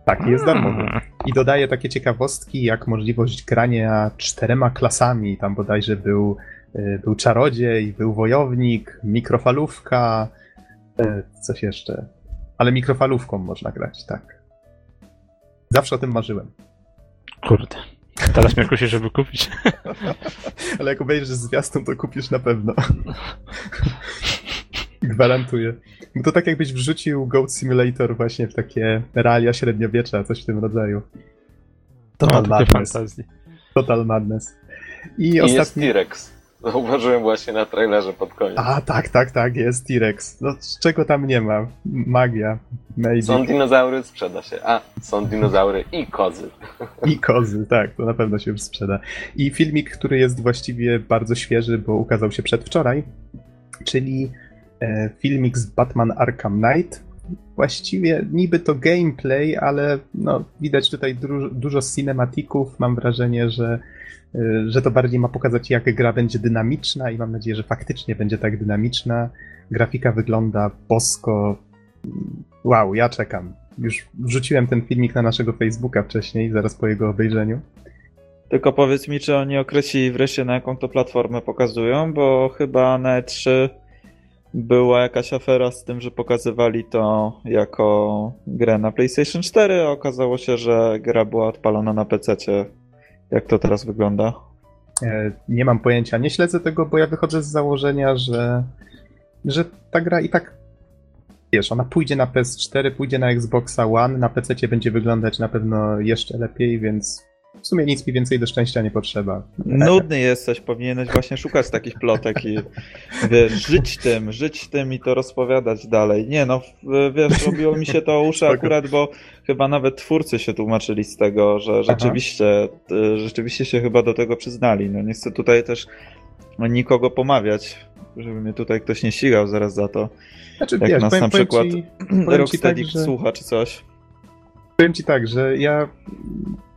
Tak, jest darmowy. Hmm. I dodaje takie ciekawostki, jak możliwość grania czterema klasami. Tam bodajże był, był czarodziej, był wojownik, mikrofalówka, y, coś jeszcze. Ale mikrofalówką można grać, tak. Zawsze o tym marzyłem. Kurde. Teraz mnie kusi, żeby kupić. <laughs> Ale jak obejrzysz zwiastun, to kupisz na pewno. <laughs> Gwarantuję. Bo to tak jakbyś wrzucił Goat Simulator właśnie w takie realia średniowiecza, coś w tym rodzaju. Total No, madness. Total madness. I, I jest ostatni... T-Rex. Zauważyłem właśnie na trailerze pod koniec. A, tak, tak, tak, jest T-Rex. No, czego tam nie ma? Magia, maybe. Są dinozaury, sprzeda się. A, są dinozaury i kozy. <laughs> I kozy, tak, to na pewno się sprzeda. I filmik, który jest właściwie bardzo świeży, bo ukazał się przedwczoraj, czyli e, filmik z Batman Arkham Knight. Właściwie niby to gameplay, ale no, widać tutaj du- dużo cinematików. Mam wrażenie, że, że to bardziej ma pokazać, jak gra będzie dynamiczna i mam nadzieję, że faktycznie będzie tak dynamiczna. Grafika wygląda bosko. Wow, ja czekam. Już wrzuciłem ten filmik na naszego Facebooka wcześniej, zaraz po jego obejrzeniu. Tylko powiedz mi, czy oni określili wreszcie na jaką to platformę pokazują, bo chyba na E3 była jakaś afera z tym, że pokazywali to jako grę na PlayStation 4, a okazało się, że gra była odpalona na PC. Jak to teraz wygląda? E, Nie mam pojęcia, nie śledzę tego, bo ja wychodzę z założenia, że, że ta gra i tak, wiesz, ona pójdzie na PS4, pójdzie na Xboxa One, na PC będzie wyglądać na pewno jeszcze lepiej, więc w sumie nic mi więcej do szczęścia nie potrzeba. Nudny jesteś, powinieneś właśnie szukać takich plotek i wiesz, żyć tym, żyć tym i to rozpowiadać dalej. Nie no, wiesz, robiło mi się to uszy akurat, bo chyba nawet twórcy się tłumaczyli z tego, że rzeczywiście, y, rzeczywiście się chyba do tego przyznali. No nie chcę tutaj też nikogo pomawiać, żeby mnie tutaj ktoś nie ścigał zaraz za to. Znaczy, jak wiesz, nas powiem, na przykład ci Rocksteady tak, że- słucha czy coś. Powiem ci tak, że ja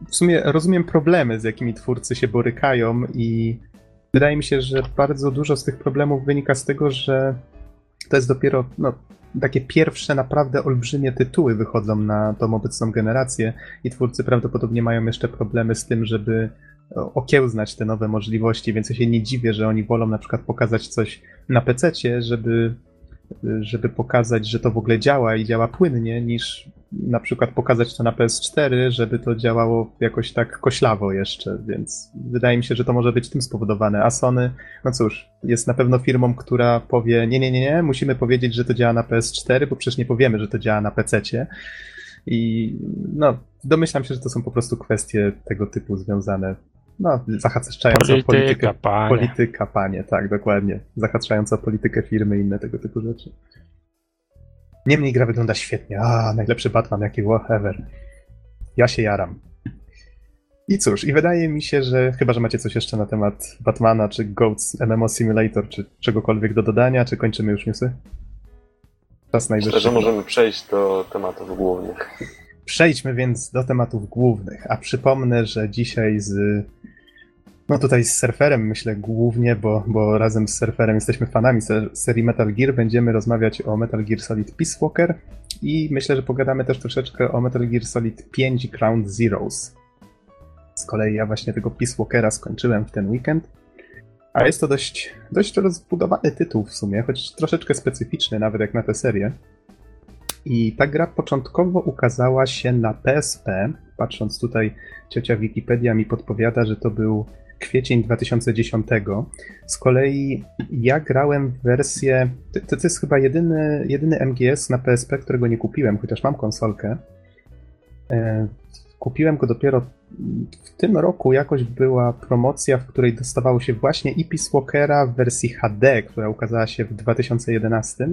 w sumie rozumiem problemy, z jakimi twórcy się borykają i wydaje mi się, że bardzo dużo z tych problemów wynika z tego, że to jest dopiero no, takie pierwsze naprawdę olbrzymie tytuły wychodzą na tą obecną generację i twórcy prawdopodobnie mają jeszcze problemy z tym, żeby okiełznać te nowe możliwości, więc ja się nie dziwię, że oni wolą na przykład pokazać coś na PC-cie, żeby, żeby pokazać, że to w ogóle działa i działa płynnie, niż na przykład pokazać to na PS4, żeby to działało jakoś tak koślawo jeszcze, więc wydaje mi się, że to może być tym spowodowane. A Sony, no cóż, jest na pewno firmą, która powie, nie, nie, nie, nie, musimy powiedzieć, że to działa na PS4, bo przecież nie powiemy, że to działa na PC-cie. I no, domyślam się, że to są po prostu kwestie tego typu związane, no, zahaczające o politykę. Polityka, panie. Polityka, panie, tak, dokładnie. Zahaczająca o politykę firmy i inne tego typu rzeczy. Niemniej gra wygląda świetnie. A, najlepszy Batman, jaki ever. Ja się jaram. I cóż, i wydaje mi się, że chyba, że macie coś jeszcze na temat Batmana, czy Goats MMO Simulator, czy czegokolwiek do dodania, czy kończymy już newsy? Czas Myślę, najwyższy. że możemy przejść do tematów głównych. Przejdźmy więc do tematów głównych, a przypomnę, że dzisiaj z. No tutaj z surferem myślę głównie, bo, bo razem z surferem jesteśmy fanami ser- serii Metal Gear. Będziemy rozmawiać o Metal Gear Solid Peace Walker i myślę, że pogadamy też troszeczkę o Metal Gear Solid 5 Ground Zeroes. Z kolei ja właśnie tego Peace Walkera skończyłem w ten weekend. A jest to dość, dość rozbudowany tytuł w sumie, choć troszeczkę specyficzny nawet jak na tę serię. I ta gra początkowo ukazała się na PSP. Patrząc tutaj, ciocia Wikipedia mi podpowiada, że to był kwiecień 2010. Z kolei ja grałem w wersję. To, to jest chyba jedyny, jedyny MGS na PSP, którego nie kupiłem, chociaż mam konsolkę. E, kupiłem go dopiero w tym roku jakoś była promocja, w której dostawało się właśnie i Walkera w wersji HD, która ukazała się w 2011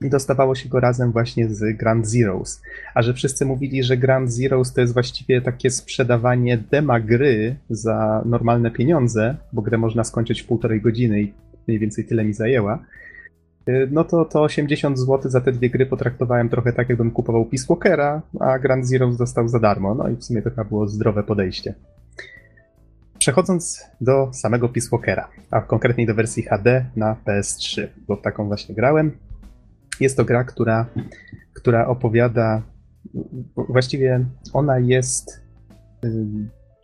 i dostawało się go razem właśnie z Grand Zeroes. A że wszyscy mówili, że Grand Zeroes to jest właściwie takie sprzedawanie dema gry za normalne pieniądze, bo grę można skończyć w półtorej godziny i mniej więcej tyle mi zajęła, y, no to, to 80 zł za te dwie gry potraktowałem trochę tak, jakbym kupował Peace Walkera, a Grand Zeroes dostał za darmo. No i w sumie to chyba było zdrowe podejście. Przechodząc do samego Peace Walkera, a konkretniej do wersji HD na PS3, bo taką właśnie grałem, jest to gra, która, która opowiada, właściwie ona jest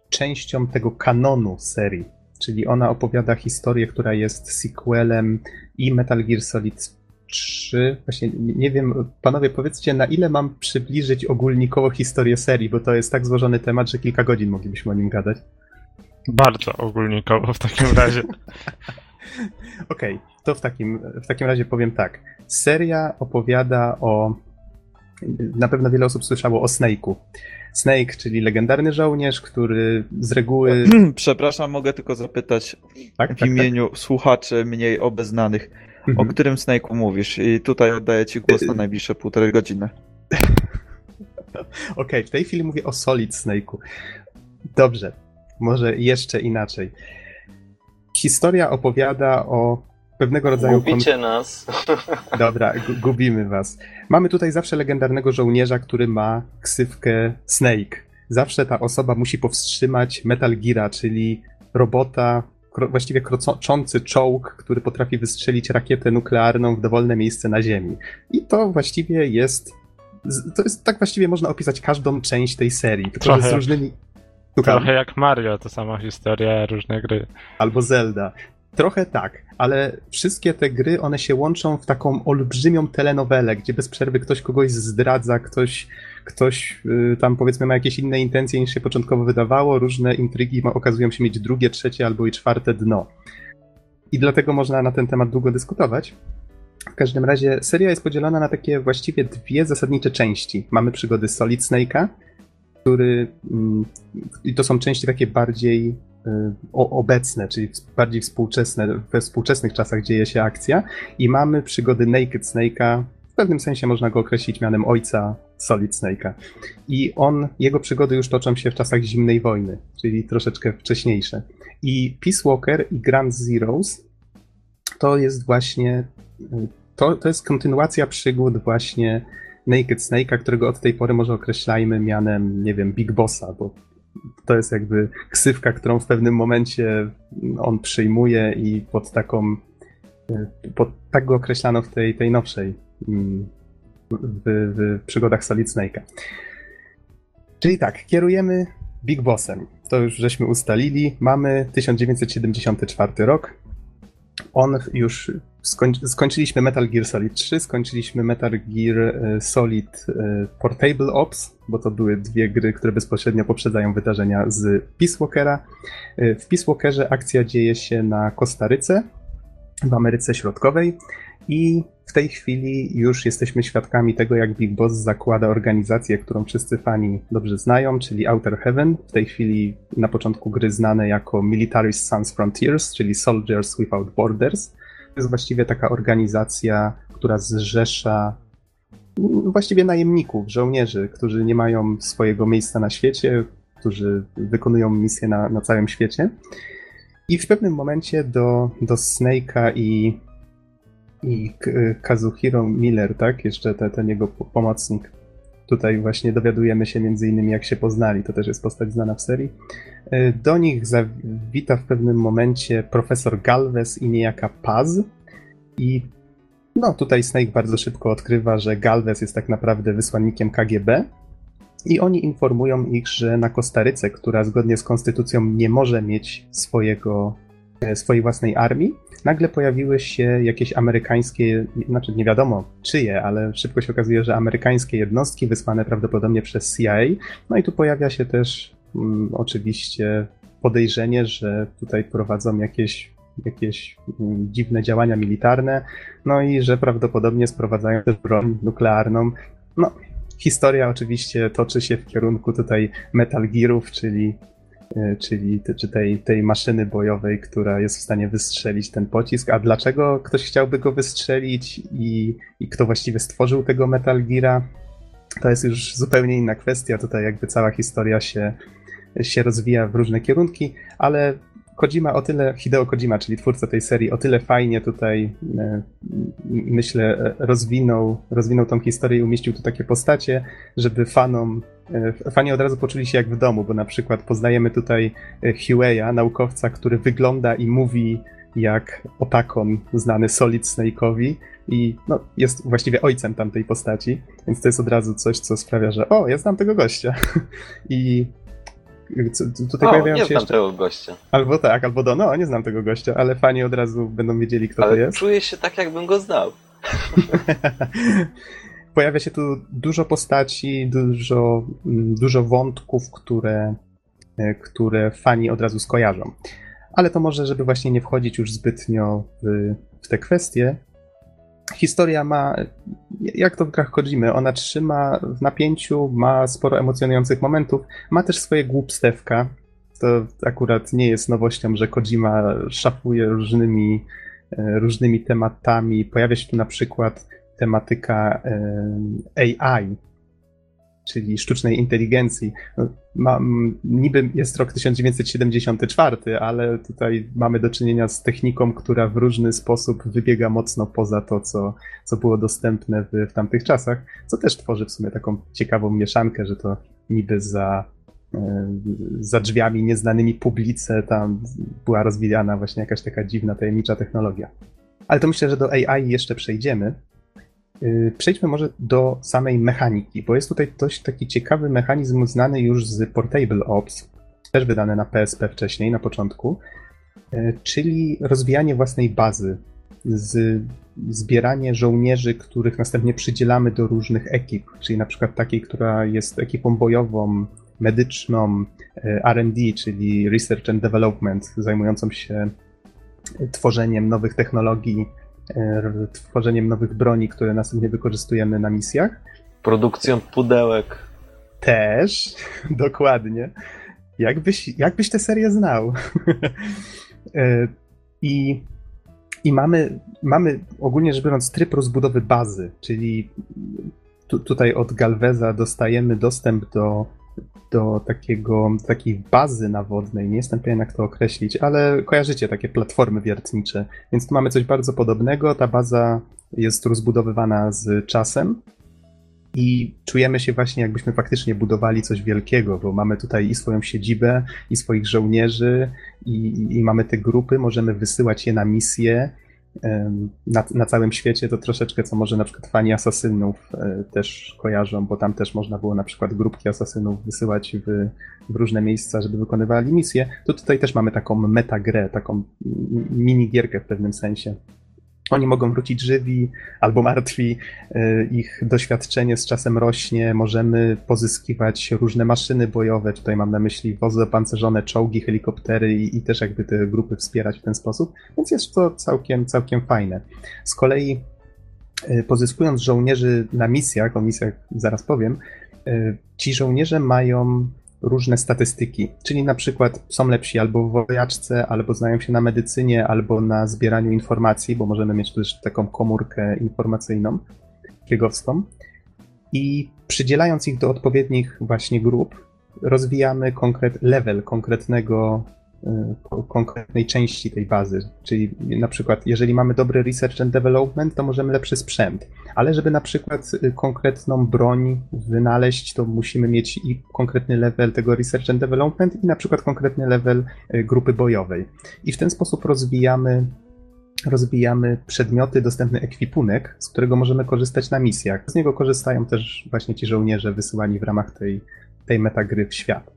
częścią tego kanonu serii, czyli ona opowiada historię, która jest sequelem i Metal Gear Solid 3. Właśnie nie wiem, panowie, powiedzcie, na ile mam przybliżyć ogólnikowo historię serii, bo to jest tak złożony temat, że kilka godzin moglibyśmy o nim gadać. Bardzo ogólnikowo w takim razie. <laughs> <laughs> Okej, okay, to w takim, w takim razie powiem tak. Seria opowiada o. Na pewno wiele osób słyszało o Snake'u. Snake, czyli legendarny żołnierz, który z reguły. <clears throat> Przepraszam, mogę tylko zapytać tak, w tak, imieniu tak. słuchaczy mniej obeznanych, mhm. o którym Snake'u mówisz? I tutaj oddaję Ci głos na najbliższe półtorej godziny. <laughs> Okej, okay, w tej chwili mówię o Solid Snake'u. Dobrze, może jeszcze inaczej. Historia opowiada o pewnego rodzaju. Gubicie kon... nas. <laughs> Dobra, gubimy was. Mamy tutaj zawsze legendarnego żołnierza, który ma ksywkę Snake. Zawsze ta osoba musi powstrzymać Metal Geara, czyli robota, kro... właściwie kroczący czołg, który potrafi wystrzelić rakietę nuklearną w dowolne miejsce na Ziemi. I to właściwie jest. To jest tak właściwie można opisać każdą część tej serii, tylko Trochę. z różnymi. Trochę jak Mario, to sama historia, różne gry. Albo Zelda. Trochę tak, ale wszystkie te gry, one się łączą w taką olbrzymią telenowelę, gdzie bez przerwy ktoś kogoś zdradza, ktoś, ktoś yy, tam powiedzmy ma jakieś inne intencje niż się początkowo wydawało, różne intrygi ma, okazują się mieć drugie, trzecie albo i czwarte dno. I dlatego można na ten temat długo dyskutować. W każdym razie seria jest podzielona na takie właściwie dwie zasadnicze części. Mamy przygody Solid Snake'a, który mm, i to są części takie bardziej y, obecne, czyli bardziej współczesne, we współczesnych czasach dzieje się akcja i mamy przygody Naked Snake'a, w pewnym sensie można go określić mianem ojca Solid Snake'a. I on, jego przygody już toczą się w czasach zimnej wojny, czyli troszeczkę wcześniejsze. I Peace Walker i Grand Zeroes to jest właśnie, y, to, to jest kontynuacja przygód właśnie Naked Snake'a, którego od tej pory może określajmy mianem, nie wiem, Big Bossa, bo to jest jakby ksywka, którą w pewnym momencie on przyjmuje i pod taką, pod, tak go określano w tej, tej nowszej mm, w, w przygodach Solid Snake'a. Czyli tak, kierujemy Big Bossem. To już żeśmy ustalili. Mamy 1974 rok. On już skończyliśmy Metal Gear Solid 3, skończyliśmy Metal Gear e, Solid e, Portable Ops, bo to były dwie gry, które bezpośrednio poprzedzają wydarzenia z Peace Walkera. E, w Peace Walkerze akcja dzieje się na Kostaryce, w Ameryce Środkowej i w tej chwili już jesteśmy świadkami tego, jak Big Boss zakłada organizację, którą wszyscy fani dobrze znają, czyli Outer Heaven. W tej chwili na początku gry znane jako Militarist Sans Frontiers, czyli Soldiers Without Borders jest właściwie taka organizacja, która zrzesza właściwie najemników, żołnierzy, którzy nie mają swojego miejsca na świecie, którzy wykonują misje na, na całym świecie. I w pewnym momencie do, do Snake'a i, i Kazuhiro Miller, tak? Jeszcze te, ten jego pomocnik, Tutaj właśnie dowiadujemy się między innymi, jak się poznali. To też jest postać znana w serii. E, do nich zawita w pewnym momencie profesor Galvez i niejaka Paz. I no tutaj Snake bardzo szybko odkrywa, że Galvez jest tak naprawdę wysłannikiem KGB i oni informują ich, że na Kostaryce, która zgodnie z konstytucją nie może mieć swojego, e, swojej własnej armii, nagle pojawiły się jakieś amerykańskie, znaczy nie wiadomo czyje, ale szybko się okazuje, że amerykańskie jednostki wysłane prawdopodobnie przez CIA. No i tu pojawia się też um, oczywiście podejrzenie, że tutaj prowadzą jakieś, jakieś um, dziwne działania militarne, no i że prawdopodobnie sprowadzają też broń nuklearną. No, historia oczywiście toczy się w kierunku tutaj Metal Gearów, czyli E, czyli czy tej, tej maszyny bojowej, która jest w stanie wystrzelić ten pocisk. A dlaczego ktoś chciałby go wystrzelić i, i kto właściwie stworzył tego Metal Geara, to jest już zupełnie inna kwestia. Tutaj jakby cała historia się, się rozwija w różne kierunki, ale Kojima o tyle, Hideo Kojima, czyli twórca tej serii, o tyle fajnie tutaj, e, myślę, rozwinął, rozwinął tą historię i umieścił tu takie postacie, żeby fanom, e, fani od razu poczuli się jak w domu, bo na przykład poznajemy tutaj e, Hueya, naukowca, który wygląda i mówi jak Otakon znany Solid Snake'owi i no, jest właściwie ojcem tamtej postaci, więc to jest od razu coś, co sprawia, że o, ja znam tego gościa. <laughs> I tutaj o, pojawiają nie się znam jeszcze... tego gościa. Albo tak, albo do, no, nie znam tego gościa, ale fani od razu będą wiedzieli, kto ale to jest. czuję się tak, jakbym go znał. <laughs> Pojawia się tu dużo postaci, dużo, mm, dużo wątków, które, e, które fani od razu skojarzą. Ale to może, żeby właśnie nie wchodzić już zbytnio w, w te kwestie, historia ma, jak to w grach Kojimy, ona trzyma w napięciu, ma sporo emocjonujących momentów, ma też swoje głupstewka. To akurat nie jest nowością, że Kojima szafuje różnymi, e, różnymi tematami. Pojawia się tu na przykład tematyka AI, czyli sztucznej inteligencji. No, niby jest rok 1974, ale tutaj mamy do czynienia z techniką, która w różny sposób wybiega mocno poza to, co, co było dostępne w, w tamtych czasach, co też tworzy w sumie taką ciekawą mieszankę, że to niby za, e, za drzwiami nieznanymi publice tam była rozwijana właśnie jakaś taka dziwna, tajemnicza technologia. Ale to myślę, że do AI jeszcze przejdziemy. Y, przejdźmy może do samej mechaniki, bo jest tutaj dość taki ciekawy mechanizm znany już z Portable Ops, też wydany na PSP wcześniej, na początku, y, czyli rozwijanie własnej bazy, z, zbieranie żołnierzy, których następnie przydzielamy do różnych ekip, czyli na przykład takiej, która jest ekipą bojową, medyczną, y, RD, czyli Research and Development, zajmującą się tworzeniem nowych technologii, tworzeniem nowych broni, które następnie wykorzystujemy na misjach. Produkcją pudełek. Też, <laughs> dokładnie. Jakbyś, jakbyś tę serię znał. <laughs> E, I, i mamy, mamy ogólnie rzecz biorąc tryb rozbudowy bazy, czyli tu, tutaj od Galveza dostajemy dostęp do do takiego, takiej bazy nawodnej, nie jestem pewien jak to określić, ale kojarzycie takie platformy wiertnicze, więc tu mamy coś bardzo podobnego, ta baza jest rozbudowywana z czasem i czujemy się właśnie jakbyśmy faktycznie budowali coś wielkiego, bo mamy tutaj i swoją siedzibę, i swoich żołnierzy, i, i mamy te grupy, możemy wysyłać je na misje, na, na całym świecie, to troszeczkę co może na przykład fani asasynów e, też kojarzą, bo tam też można było na przykład grupki asasynów wysyłać w, w różne miejsca, żeby wykonywali misje, to tutaj też mamy taką metagrę, taką mini gierkę w pewnym sensie. Oni mogą wrócić żywi albo martwi, e, ich doświadczenie z czasem rośnie, możemy pozyskiwać różne maszyny bojowe, tutaj mam na myśli wozy opancerzone, czołgi, helikoptery i, i też jakby te grupy wspierać w ten sposób, więc jest to całkiem, całkiem fajne. Z kolei e, pozyskując żołnierzy na misjach, o misjach zaraz powiem, e, ci żołnierze mają różne statystyki, czyli na przykład są lepsi albo w wojaczce, albo znają się na medycynie, albo na zbieraniu informacji, bo możemy mieć też taką komórkę informacyjną, kiegowską. I przydzielając ich do odpowiednich właśnie grup, rozwijamy konkret level konkretnego konkretnej części tej bazy. Czyli na przykład, jeżeli mamy dobry research and development, to możemy lepszy sprzęt. Ale żeby na przykład y, konkretną broń wynaleźć, to musimy mieć i konkretny level tego research and development i na przykład konkretny level y, grupy bojowej. I w ten sposób rozwijamy rozbijamy przedmioty, dostępny ekwipunek, z którego możemy korzystać na misjach. Z niego korzystają też właśnie ci żołnierze wysyłani w ramach tej, tej metagry w świat.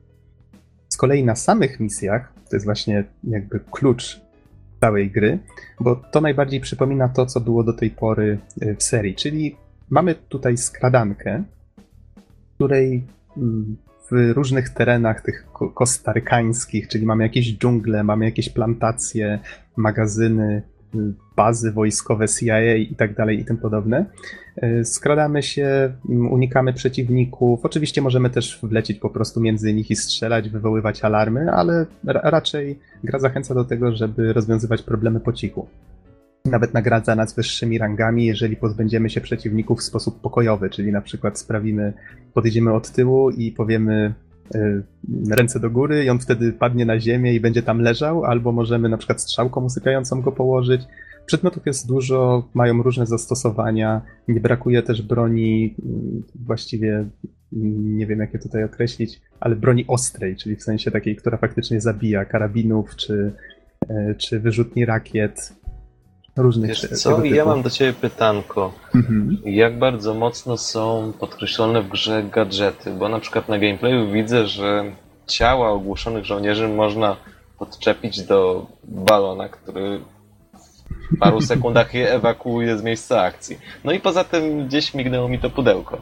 Kolei na samych misjach, to jest właśnie jakby klucz całej gry, bo to najbardziej przypomina to, co było do tej pory y, w serii, czyli mamy tutaj skradankę, której mm, w różnych terenach tych kostarykańskich, czyli mamy jakieś dżungle, mamy jakieś plantacje, magazyny, bazy wojskowe CIA i tak dalej i tym podobne. E, skradamy się, unikamy przeciwników. Oczywiście możemy też wlecieć po prostu między nich i strzelać, wywoływać alarmy, ale raczej gra zachęca do tego, żeby rozwiązywać problemy po cichu. Nawet nagradza nas wyższymi rangami, jeżeli pozbędziemy się przeciwników w sposób pokojowy, czyli na przykład sprawimy, podejdziemy od tyłu i powiemy Y, ręce do góry i on wtedy padnie na ziemię i będzie tam leżał, albo możemy na przykład strzałką usypiającą go położyć. Przedmiotów jest dużo, mają różne zastosowania, nie brakuje też broni, mm, właściwie nie wiem jak je tutaj określić, ale broni ostrej, czyli w sensie takiej, która faktycznie zabija, karabinów czy, y, czy wyrzutni rakiet, różnych Wiesz co, ja mam do ciebie pytanko. Mhm. Jak bardzo mocno są podkreślone w grze gadżety? Bo na przykład na gameplayu widzę, że ciała ogłoszonych żołnierzy można podczepić do balona, który w paru <laughs> sekundach je ewakuuje z miejsca akcji. No i poza tym gdzieś mignęło mi to pudełko.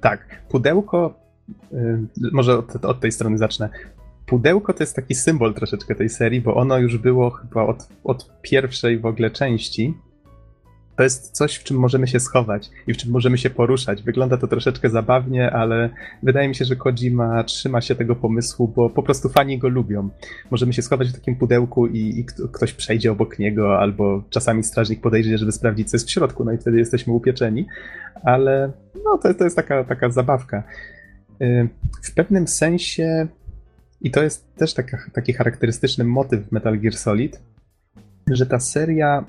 Tak, pudełko, y, może od, od tej strony zacznę pudełko to jest taki symbol troszeczkę tej serii, bo ono już było chyba od, od pierwszej w ogóle części. To jest coś, w czym możemy się schować i w czym możemy się poruszać. Wygląda to troszeczkę zabawnie, ale wydaje mi się, że Kojima trzyma się tego pomysłu, bo po prostu fani go lubią. Możemy się schować w takim pudełku i, i ktoś przejdzie obok niego, albo czasami strażnik podejdzie, żeby sprawdzić, co jest w środku, no i wtedy jesteśmy upieczeni. Ale no, to, to jest taka, taka zabawka. Y, w pewnym sensie i to jest też taka, taki charakterystyczny motyw w Metal Gear Solid, że ta seria,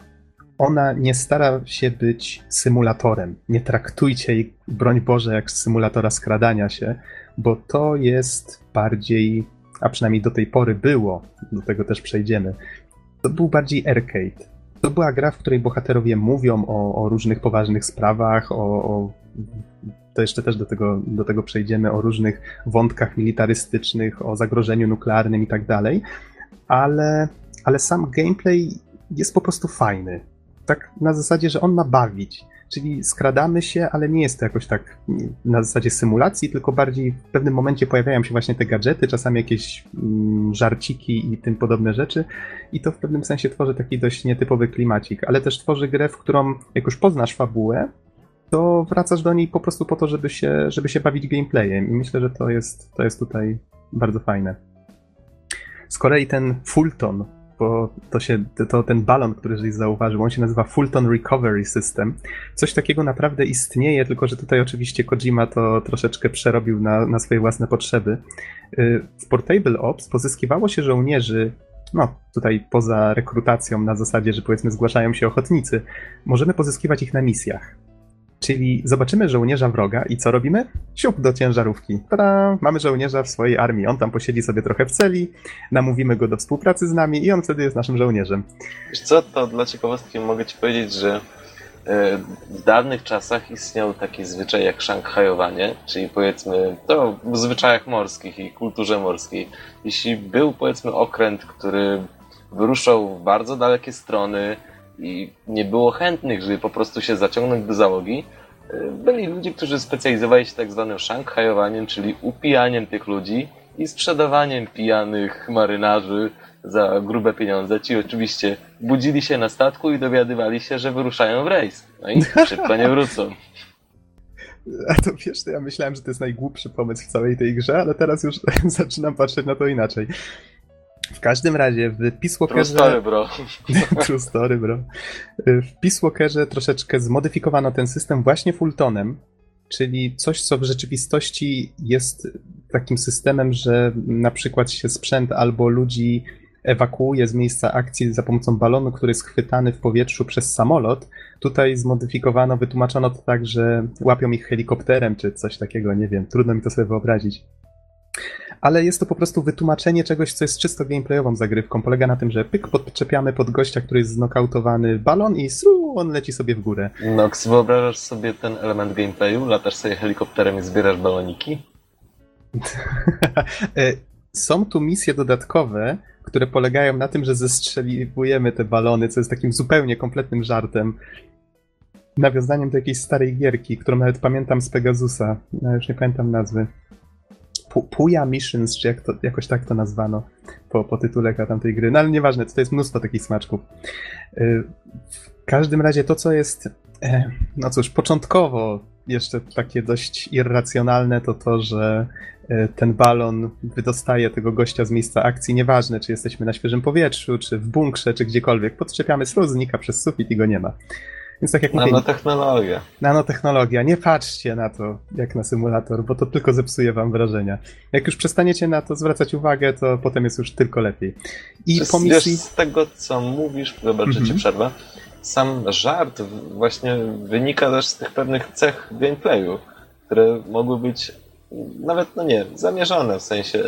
ona nie stara się być symulatorem. Nie traktujcie jej, broń Boże, jak symulatora skradania się, bo to jest bardziej, a przynajmniej do tej pory było, do tego też przejdziemy, to był bardziej arcade. To była gra, w której bohaterowie mówią o, o różnych poważnych sprawach, o, o to jeszcze też do tego, do tego przejdziemy, o różnych wątkach militarystycznych, o zagrożeniu nuklearnym i tak dalej, ale, ale sam gameplay jest po prostu fajny. Tak na zasadzie, że on ma bawić. Czyli skradamy się, ale nie jest to jakoś tak na zasadzie symulacji, tylko bardziej w pewnym momencie pojawiają się właśnie te gadżety, czasami jakieś mm, żarciki i tym podobne rzeczy. I to w pewnym sensie tworzy taki dość nietypowy klimacik, ale też tworzy grę, w którą jak już poznasz fabułę, to wracasz do niej po prostu po to, żeby się, żeby się bawić gameplayem. I myślę, że to jest, to jest tutaj bardzo fajne. Z kolei ten Fulton, bo to, się, to ten balon, który żeś zauważył, on się nazywa Fulton Recovery System. Coś takiego naprawdę istnieje, tylko że tutaj oczywiście Kojima to troszeczkę przerobił na, na swoje własne potrzeby. Y, w Portable Ops pozyskiwało się żołnierzy no, tutaj poza rekrutacją na zasadzie, że powiedzmy zgłaszają się ochotnicy, możemy pozyskiwać ich na misjach. Czyli zobaczymy żołnierza wroga i co robimy? Siup do ciężarówki. Tada! Mamy żołnierza w swojej armii. On tam posiedzi sobie trochę w celi, namówimy go do współpracy z nami i on wtedy jest naszym żołnierzem. Wiesz co, to dla ciekawostki mogę ci powiedzieć, że e, w dawnych czasach istniał taki zwyczaj jak szanghajowanie, czyli powiedzmy to w zwyczajach morskich i kulturze morskiej. Jeśli był powiedzmy okręt, który wyruszał w bardzo dalekie strony, i nie było chętnych, żeby po prostu się zaciągnąć do załogi, y, byli ludzie, którzy specjalizowali się tak zwanym szanghajowaniem, czyli upijaniem tych ludzi i sprzedawaniem pijanych marynarzy za grube pieniądze. Ci oczywiście budzili się na statku i dowiadywali się, że wyruszają w rejs. No i <laughs> szybko nie wrócą. A to wiesz, to ja myślałem, że to jest najgłupszy pomysł w całej tej grze, ale teraz już <laughs> zaczynam patrzeć na to inaczej. W każdym razie w Peace Walkerze... True story, bro. <laughs> True story, bro. W Peace Walkerze troszeczkę zmodyfikowano ten system właśnie Fultonem, czyli coś, co w rzeczywistości jest takim systemem, że na przykład się sprzęt albo ludzi ewakuuje z miejsca akcji za pomocą balonu, który jest chwytany w powietrzu przez samolot. Tutaj zmodyfikowano, wytłumaczono to tak, że łapią ich helikopterem czy coś takiego, nie wiem, trudno mi to sobie wyobrazić ale jest to po prostu wytłumaczenie czegoś, co jest czysto gameplayową zagrywką. Polega na tym, że pyk, podczepiamy pod gościa, który jest znokautowany balon i sru, on leci sobie w górę. Nox, wyobrażasz sobie ten element gameplayu? Latasz sobie helikopterem i zbierasz baloniki? <laughs> E, Są tu misje dodatkowe, które polegają na tym, że zestrzeliwujemy te balony, co jest takim zupełnie kompletnym żartem. Nawiązaniem do jakiejś starej gierki, którą nawet pamiętam z Pegasusa. No, już nie pamiętam nazwy. Pu- Puya Missions, czy jak to, jakoś tak to nazwano po, po tytule tamtej gry. No ale nieważne, to jest mnóstwo takich smaczków. Y, W każdym razie to, co jest, e, no cóż, początkowo jeszcze takie dość irracjonalne, to to, że e, ten balon wydostaje tego gościa z miejsca akcji, nieważne czy jesteśmy na świeżym powietrzu, czy w bunkrze, czy gdziekolwiek. Podczepiamy slu, znika przez sufit i go nie ma. Więc tak jak mówię, Nanotechnologia. nanotechnologia, nie patrzcie na to jak na symulator, bo to tylko zepsuje wam wrażenia. Jak już przestaniecie na to zwracać uwagę, to potem jest już tylko lepiej. I Wiesz, po misji... Wiesz, z tego co mówisz, wybacz, że ci Mhm. przerwę, sam żart właśnie wynika też z tych pewnych cech gameplayu, które mogły być nawet, no nie, zamierzone, w sensie,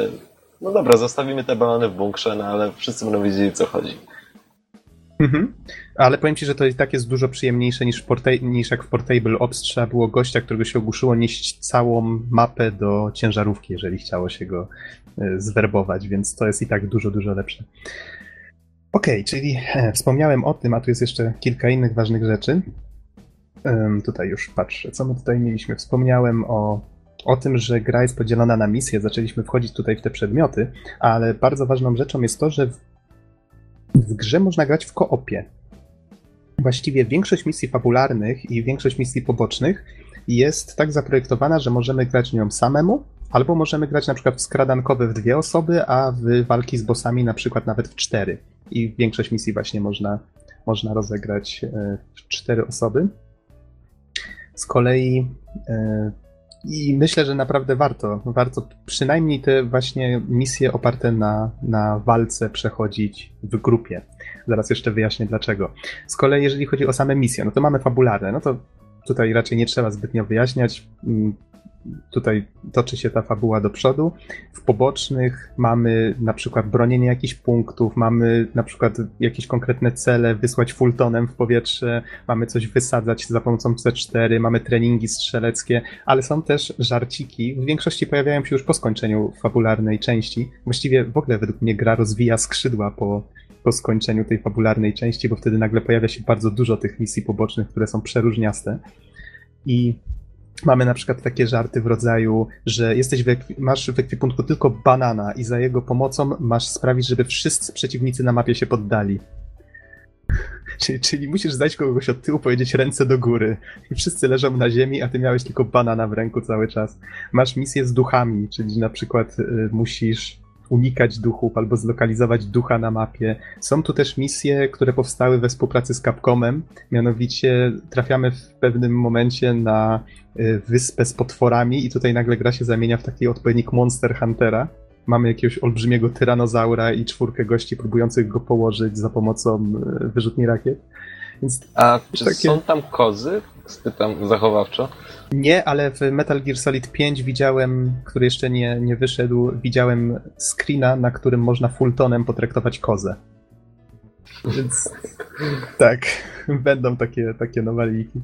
no dobra, zostawimy te balony w bunkrze, no ale wszyscy będą wiedzieli, co chodzi. Mhm. Ale powiem ci, że to i tak jest dużo przyjemniejsze niż, niż jak w Portable Ops trzeba było gościa, którego się ogłuszyło, nieść całą mapę do ciężarówki, jeżeli chciało się go e, zwerbować, więc to jest i tak dużo, dużo lepsze. Okej, czyli e, wspomniałem o tym, a tu jest jeszcze kilka innych ważnych rzeczy. Tutaj już patrzę, co my tutaj mieliśmy. Wspomniałem o, o tym, że gra jest podzielona na misje, zaczęliśmy wchodzić tutaj w te przedmioty, ale bardzo ważną rzeczą jest to, że w grze można grać w koopie. Właściwie większość misji fabularnych i większość misji pobocznych jest tak zaprojektowana, że możemy grać nią samemu, albo możemy grać na przykład w skradankowe w dwie osoby, a w walki z bossami na przykład nawet w cztery. I większość misji właśnie można, można rozegrać e, w cztery osoby. Z kolei e, i myślę, że naprawdę warto, warto przynajmniej te właśnie misje oparte na, na walce przechodzić w grupie. Zaraz jeszcze wyjaśnię dlaczego. Z kolei jeżeli chodzi o same misje, no to mamy fabularne, no to tutaj raczej nie trzeba zbytnio wyjaśniać. Tutaj toczy się ta fabuła do przodu. W pobocznych mamy na przykład bronienie jakichś punktów, mamy na przykład jakieś konkretne cele, wysłać fultonem w powietrze, mamy coś wysadzać za pomocą C4, mamy treningi strzeleckie, ale są też żarciki. W większości pojawiają się już po skończeniu fabularnej części. Właściwie w ogóle według mnie gra rozwija skrzydła po, po skończeniu tej fabularnej części, bo wtedy nagle pojawia się bardzo dużo tych misji pobocznych, które są przeróżniaste. I mamy na przykład takie żarty w rodzaju, że jesteś w masz w ekwipunku tylko banana i za jego pomocą masz sprawić, żeby wszyscy przeciwnicy na mapie się poddali. <laughs> Czyli, czyli musisz zdać kogoś od tyłu, powiedzieć ręce do góry. I wszyscy leżą na ziemi, a ty miałeś tylko banana w ręku cały czas. Masz misję z duchami, czyli na przykład y, musisz unikać duchów albo zlokalizować ducha na mapie. Są tu też misje, które powstały we współpracy z Capcomem. Mianowicie trafiamy w pewnym momencie na y, wyspę z potworami i tutaj nagle gra się zamienia w taki odpowiednik Monster Huntera. Mamy jakiegoś olbrzymiego tyranozaura i czwórkę gości próbujących go położyć za pomocą y, wyrzutni rakiet. Więc A czy Takie- są tam kozy? Spytam zachowawczo. Nie, ale w Metal Gear Solid 5 widziałem, który jeszcze nie, nie wyszedł, widziałem screena, na którym można fulltonem potraktować kozę. Więc <laughs> tak, będą takie, takie nowaliki.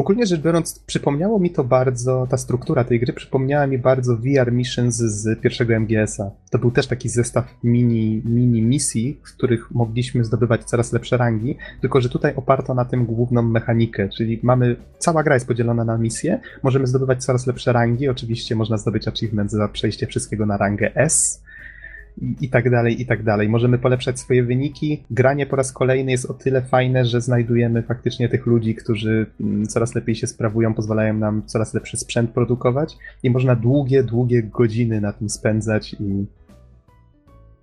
Ogólnie rzecz biorąc, przypomniało mi to bardzo, ta struktura tej gry przypomniała mi bardzo VR Missions z pierwszego MGS-a. To był też taki zestaw mini, mini misji, w których mogliśmy zdobywać coraz lepsze rangi, tylko że tutaj oparto na tym główną mechanikę, czyli mamy, cała gra jest podzielona na misje, możemy zdobywać coraz lepsze rangi, oczywiście można zdobyć achievement za przejście wszystkiego na rangę S, i, tak dalej, i tak dalej. Możemy polepszać swoje wyniki. Granie po raz kolejny jest o tyle fajne, że znajdujemy faktycznie tych ludzi, którzy mm, coraz lepiej się sprawują, pozwalają nam coraz lepszy sprzęt produkować i można długie, długie godziny na tym spędzać i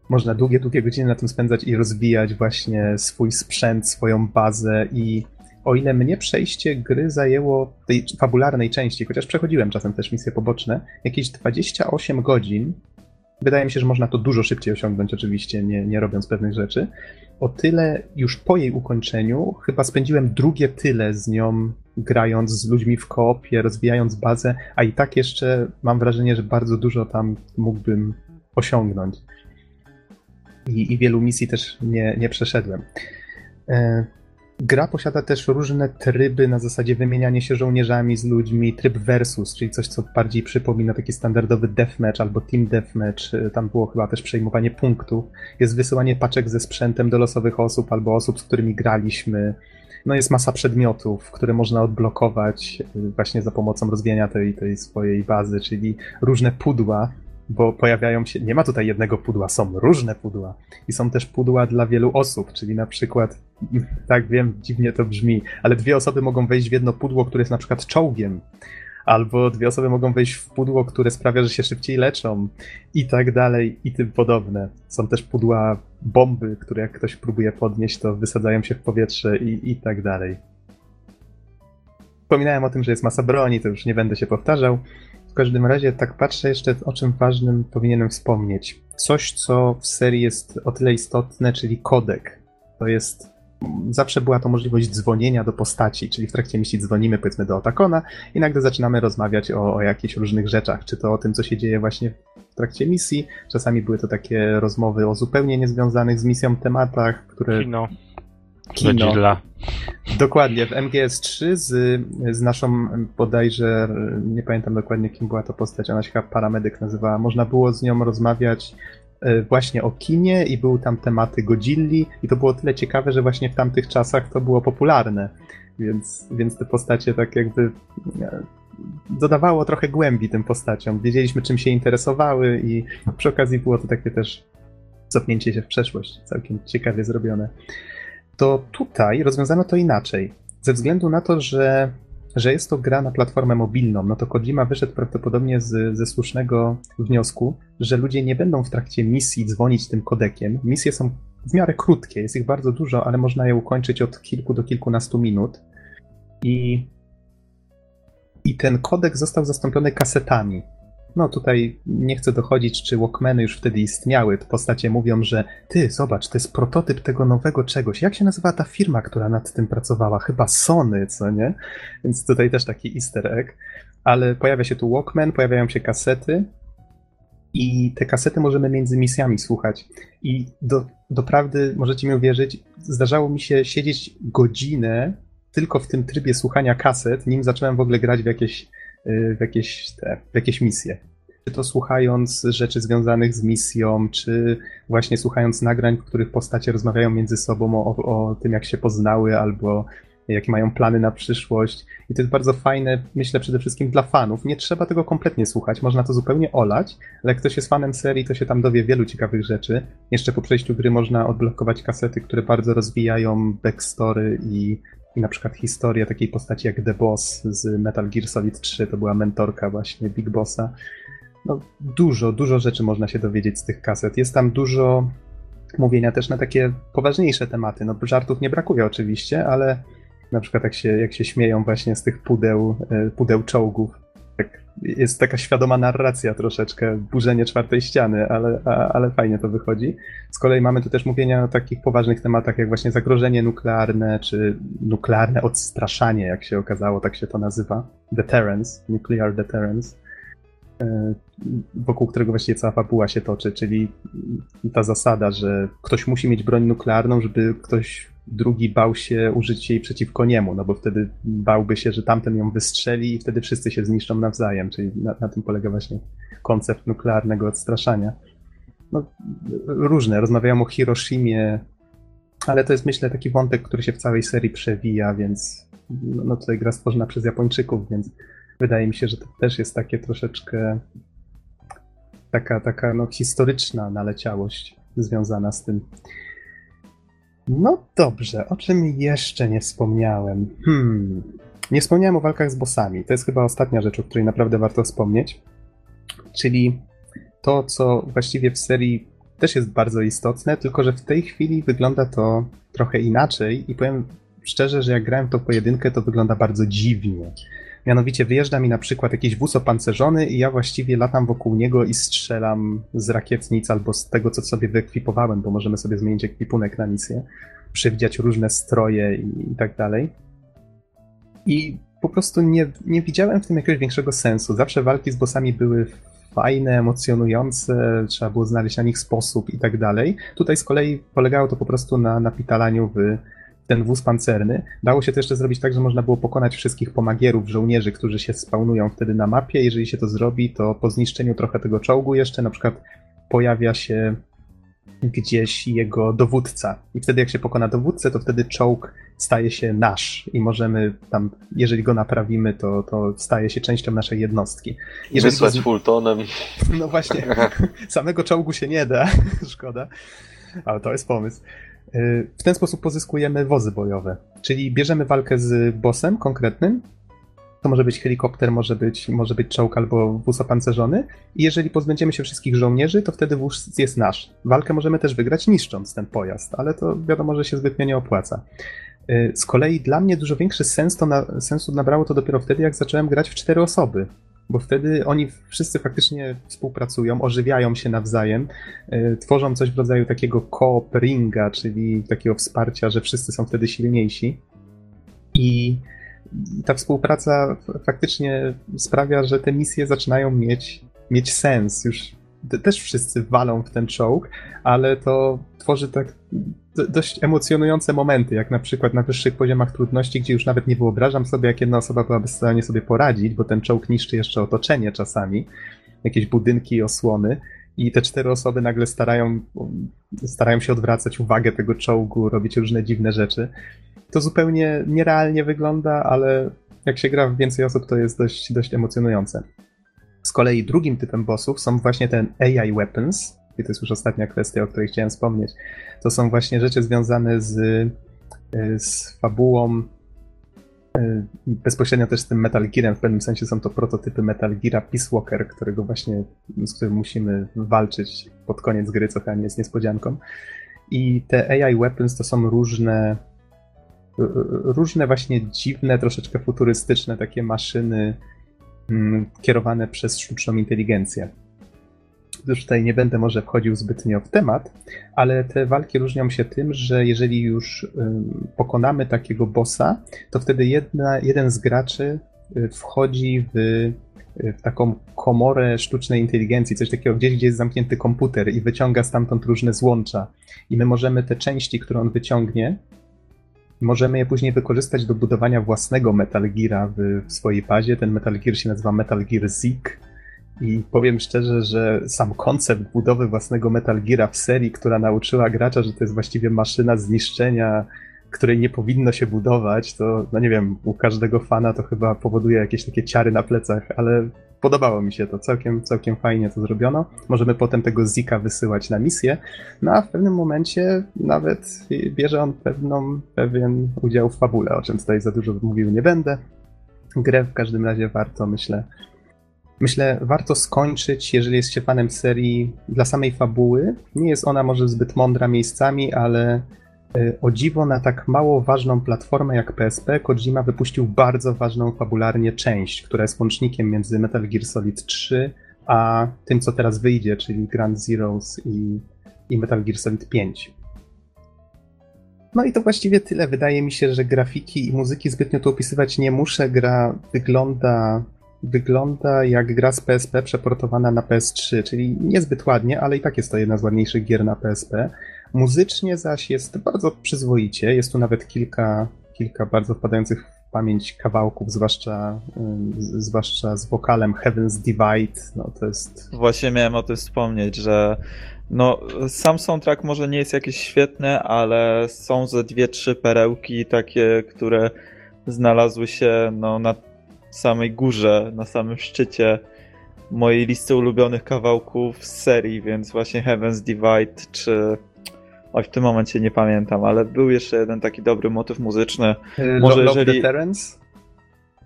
można długie, długie godziny na tym spędzać i rozwijać właśnie swój sprzęt, swoją bazę i o ile mnie przejście gry zajęło tej fabularnej części, chociaż przechodziłem czasem też misje poboczne, jakieś 28 godzin, Wydaje mi się, że można to dużo szybciej osiągnąć, oczywiście, nie, nie robiąc pewnych rzeczy. O tyle już po jej ukończeniu chyba spędziłem drugie tyle z nią, grając z ludźmi w koopie, rozwijając bazę, a i tak jeszcze mam wrażenie, że bardzo dużo tam mógłbym osiągnąć. I, i wielu misji też nie, nie przeszedłem. Gra posiada też różne tryby na zasadzie wymieniania się żołnierzami z ludźmi, tryb versus, czyli coś, co bardziej przypomina taki standardowy deathmatch albo team deathmatch. Tam było chyba też przejmowanie punktów. Jest wysyłanie paczek ze sprzętem do losowych osób albo osób, z którymi graliśmy. No jest masa przedmiotów, które można odblokować e, właśnie za pomocą rozwijania tej, tej swojej bazy, czyli różne pudła, bo pojawiają się, nie ma tutaj jednego pudła, są różne pudła i są też pudła dla wielu osób, czyli na przykład, <laughs> tak wiem, dziwnie to brzmi, ale dwie osoby mogą wejść w jedno pudło, które jest na przykład czołgiem, albo dwie osoby mogą wejść w pudło, które sprawia, że się szybciej leczą i tak dalej i tym podobne. Są też pudła bomby, które jak ktoś próbuje podnieść, to wysadzają się w powietrze i, i tak dalej. Wspominałem o tym, że jest masa broni, to już nie będę się powtarzał każdym razie tak patrzę jeszcze, o czym ważnym powinienem wspomnieć. Coś, co w serii jest o tyle istotne, czyli kodek. To jest zawsze była to możliwość dzwonienia do postaci, czyli w trakcie misji dzwonimy powiedzmy do Otakona i nagle zaczynamy rozmawiać o, o jakichś różnych rzeczach, czy to o tym, co się dzieje właśnie w trakcie misji. Czasami były to takie rozmowy o zupełnie niezwiązanych z misją tematach, które... Kino. Kino. Godzilla. Dokładnie, w MGS3 z, z naszą bodajże, nie pamiętam dokładnie kim była to postać, ona się chyba paramedyk nazywała, można było z nią rozmawiać e, właśnie o kinie i były tam tematy Godzilli i to było tyle ciekawe, że właśnie w tamtych czasach to było popularne, więc, więc te postacie tak jakby e, dodawało trochę głębi tym postaciom. Wiedzieliśmy czym się interesowały i przy okazji było to takie też cofnięcie się w przeszłość, całkiem ciekawie zrobione to tutaj rozwiązano to inaczej. Ze względu na to, że, że jest to gra na platformę mobilną, no to Kojima wyszedł prawdopodobnie z, ze słusznego wniosku, że ludzie nie będą w trakcie misji dzwonić tym kodekiem. Misje są w miarę krótkie, jest ich bardzo dużo, ale można je ukończyć od kilku do kilkunastu minut. I, i ten kodek został zastąpiony kasetami. No tutaj nie chcę dochodzić, czy Walkmany już wtedy istniały. Postacie mówią, że ty, zobacz, to jest prototyp tego nowego czegoś. Jak się nazywa ta firma, która nad tym pracowała? Chyba Sony, co nie? Więc tutaj też taki easter egg. Ale pojawia się tu Walkman, pojawiają się kasety i te kasety możemy między misjami słuchać. I do, doprawdy, możecie mi uwierzyć, zdarzało mi się siedzieć godzinę tylko w tym trybie słuchania kaset, nim zacząłem w ogóle grać w jakieś w jakieś, te, w jakieś misje. Czy to słuchając rzeczy związanych z misją, czy właśnie słuchając nagrań, w których postacie rozmawiają między sobą o, o tym, jak się poznały, albo jakie mają plany na przyszłość. I to jest bardzo fajne, myślę przede wszystkim dla fanów. Nie trzeba tego kompletnie słuchać, można to zupełnie olać, ale jak ktoś jest fanem serii, to się tam dowie wielu ciekawych rzeczy. Jeszcze po przejściu gry można odblokować kasety, które bardzo rozwijają backstory i i na przykład historia takiej postaci jak The Boss z Metal Gear Solid 3, to była mentorka właśnie Big Bossa. No, dużo, dużo rzeczy można się dowiedzieć z tych kaset. Jest tam dużo mówienia też na takie poważniejsze tematy. No, żartów nie brakuje oczywiście, ale na przykład jak się, jak się śmieją właśnie z tych pudeł, e, pudeł czołgów, tak, jest taka świadoma narracja troszeczkę, burzenie czwartej ściany, ale, a, ale fajnie to wychodzi. Z kolei mamy tu też mówienia o takich poważnych tematach, jak właśnie zagrożenie nuklearne, czy nuklearne odstraszanie, jak się okazało, tak się to nazywa. Deterrence, nuclear deterrence e, wokół którego właściwie cała fabuła się toczy, czyli ta zasada, że ktoś musi mieć broń nuklearną, żeby ktoś drugi bał się użyć jej przeciwko niemu, no bo wtedy bałby się, że tamten ją wystrzeli i wtedy wszyscy się zniszczą nawzajem, czyli na, na tym polega właśnie koncept nuklearnego odstraszania. No, różne, rozmawiają o Hiroshimie, ale to jest myślę taki wątek, który się w całej serii przewija, więc no, no tutaj gra stworzona przez Japończyków, więc wydaje mi się, że to też jest takie troszeczkę taka, taka no, historyczna naleciałość związana z tym. No dobrze, o czym jeszcze nie wspomniałem? Hmm. Nie wspomniałem o walkach z bossami. To jest chyba ostatnia rzecz, o której naprawdę warto wspomnieć. Czyli to, co właściwie w serii też jest bardzo istotne, tylko że w tej chwili wygląda to trochę inaczej i powiem szczerze, że jak grałem to pojedynkę, to wygląda bardzo dziwnie. Mianowicie wyjeżdża mi na przykład jakiś wóz opancerzony i ja właściwie latam wokół niego i strzelam z rakietnic albo z tego, co sobie wyekwipowałem, bo możemy sobie zmienić ekwipunek na misję, przewidzieć różne stroje i, i tak dalej. I po prostu nie, nie widziałem w tym jakiegoś większego sensu. Zawsze walki z bossami były fajne, emocjonujące, trzeba było znaleźć na nich sposób i tak dalej. Tutaj z kolei polegało to po prostu na napitalaniu w ten wóz pancerny. Dało się to jeszcze zrobić tak, że można było pokonać wszystkich pomagierów, żołnierzy, którzy się spawnują wtedy na mapie. Jeżeli się to zrobi, to po zniszczeniu trochę tego czołgu jeszcze na przykład pojawia się gdzieś jego dowódca. I wtedy jak się pokona dowódcę, to wtedy czołg staje się nasz i możemy tam, jeżeli go naprawimy, to, to staje się częścią naszej jednostki. Jeżeli Wysłać z- Fultonem. <laughs> No właśnie, <laughs> samego czołgu się nie da, <laughs> szkoda, ale to jest pomysł. Y, W ten sposób pozyskujemy wozy bojowe, czyli bierzemy walkę z bossem konkretnym, to może być helikopter, może być, może być czołg albo wóz opancerzony i jeżeli pozbędziemy się wszystkich żołnierzy, to wtedy wóz jest nasz. Walkę możemy też wygrać niszcząc ten pojazd, ale to wiadomo, że się zbytnio nie opłaca. Y, Z kolei dla mnie dużo większy sens to na, sensu nabrało to dopiero wtedy, jak zacząłem grać w cztery osoby bo wtedy oni wszyscy faktycznie współpracują, ożywiają się nawzajem, y, tworzą coś w rodzaju takiego cooperinga, czyli takiego wsparcia, że wszyscy są wtedy silniejsi. I ta współpraca faktycznie sprawia, że te misje zaczynają mieć, mieć sens. Już te- też wszyscy walą w ten czołg, ale to tworzy tak dość emocjonujące momenty, jak na przykład na wyższych poziomach trudności, gdzie już nawet nie wyobrażam sobie, jak jedna osoba byłaby w stanie sobie poradzić, bo ten czołg niszczy jeszcze otoczenie czasami, jakieś budynki osłony. I te cztery osoby nagle starają, starają się odwracać uwagę tego czołgu, robić różne dziwne rzeczy. To zupełnie nierealnie wygląda, ale jak się gra w więcej osób, to jest dość, dość emocjonujące. Z kolei drugim typem bossów są właśnie ten AI weapons, i to jest już ostatnia kwestia, o której chciałem wspomnieć. To są właśnie rzeczy związane z, y, z fabułą, y, bezpośrednio też z tym Metal Gearem. W pewnym sensie są to prototypy Metal Geara Peace Walker, którego właśnie, z którym musimy walczyć pod koniec gry, co chyba nie jest niespodzianką. I te AI weapons to są różne różne właśnie dziwne, troszeczkę futurystyczne takie maszyny mm, kierowane przez sztuczną inteligencję. Już tutaj nie będę może wchodził zbytnio w temat, ale te walki różnią się tym, że jeżeli już pokonamy takiego bossa, to wtedy jedna, jeden z graczy y, wchodzi w, y, w taką komorę sztucznej inteligencji, coś takiego gdzieś, gdzie jest zamknięty komputer i wyciąga stamtąd różne złącza. I my możemy te części, które on wyciągnie, możemy je później wykorzystać do budowania własnego Metal Geara w, w swojej bazie. Ten Metal Gear się nazywa Metal Gear Zik. I powiem szczerze, że sam koncept budowy własnego Metal Geara w serii, która nauczyła gracza, że to jest właściwie maszyna zniszczenia, której nie powinno się budować, to no nie wiem, u każdego fana to chyba powoduje jakieś takie ciary na plecach, ale podobało mi się to, całkiem, całkiem fajnie to zrobiono. Możemy potem tego Zika wysyłać na misję, no a w pewnym momencie nawet bierze on pewną, pewien udział w fabule, o czym tutaj za dużo mówił nie będę. Grę w każdym razie warto, myślę, Myślę, warto skończyć, jeżeli jest się fanem serii dla samej fabuły. Nie jest ona może zbyt mądra miejscami, ale y, o dziwo na tak mało ważną platformę jak PSP Kojima wypuścił bardzo ważną fabularnie część, która jest łącznikiem między Metal Gear Solid 3 a tym, co teraz wyjdzie, czyli Grand Zeroes i, i Metal Gear Solid 5. No i to właściwie tyle. Wydaje mi się, że grafiki i muzyki zbytnio tu opisywać nie muszę. Gra wygląda wygląda jak gra z PSP przeportowana na PS3, czyli niezbyt ładnie, ale i tak jest to jedna z ładniejszych gier na PSP. Muzycznie zaś jest bardzo przyzwoicie, jest tu nawet kilka, kilka bardzo wpadających w pamięć kawałków, zwłaszcza, y, zwłaszcza z wokalem Heaven's Divide, no to jest... Właśnie miałem o tym wspomnieć, że no, sam soundtrack może nie jest jakiś świetny, ale są ze dwie, trzy perełki takie, które znalazły się no, na samej górze, na samym szczycie mojej listy ulubionych kawałków z serii, więc właśnie Heaven's Divide czy... Oj, w tym momencie nie pamiętam, ale był jeszcze jeden taki dobry motyw muzyczny. Może Love jeżeli- the Terrence?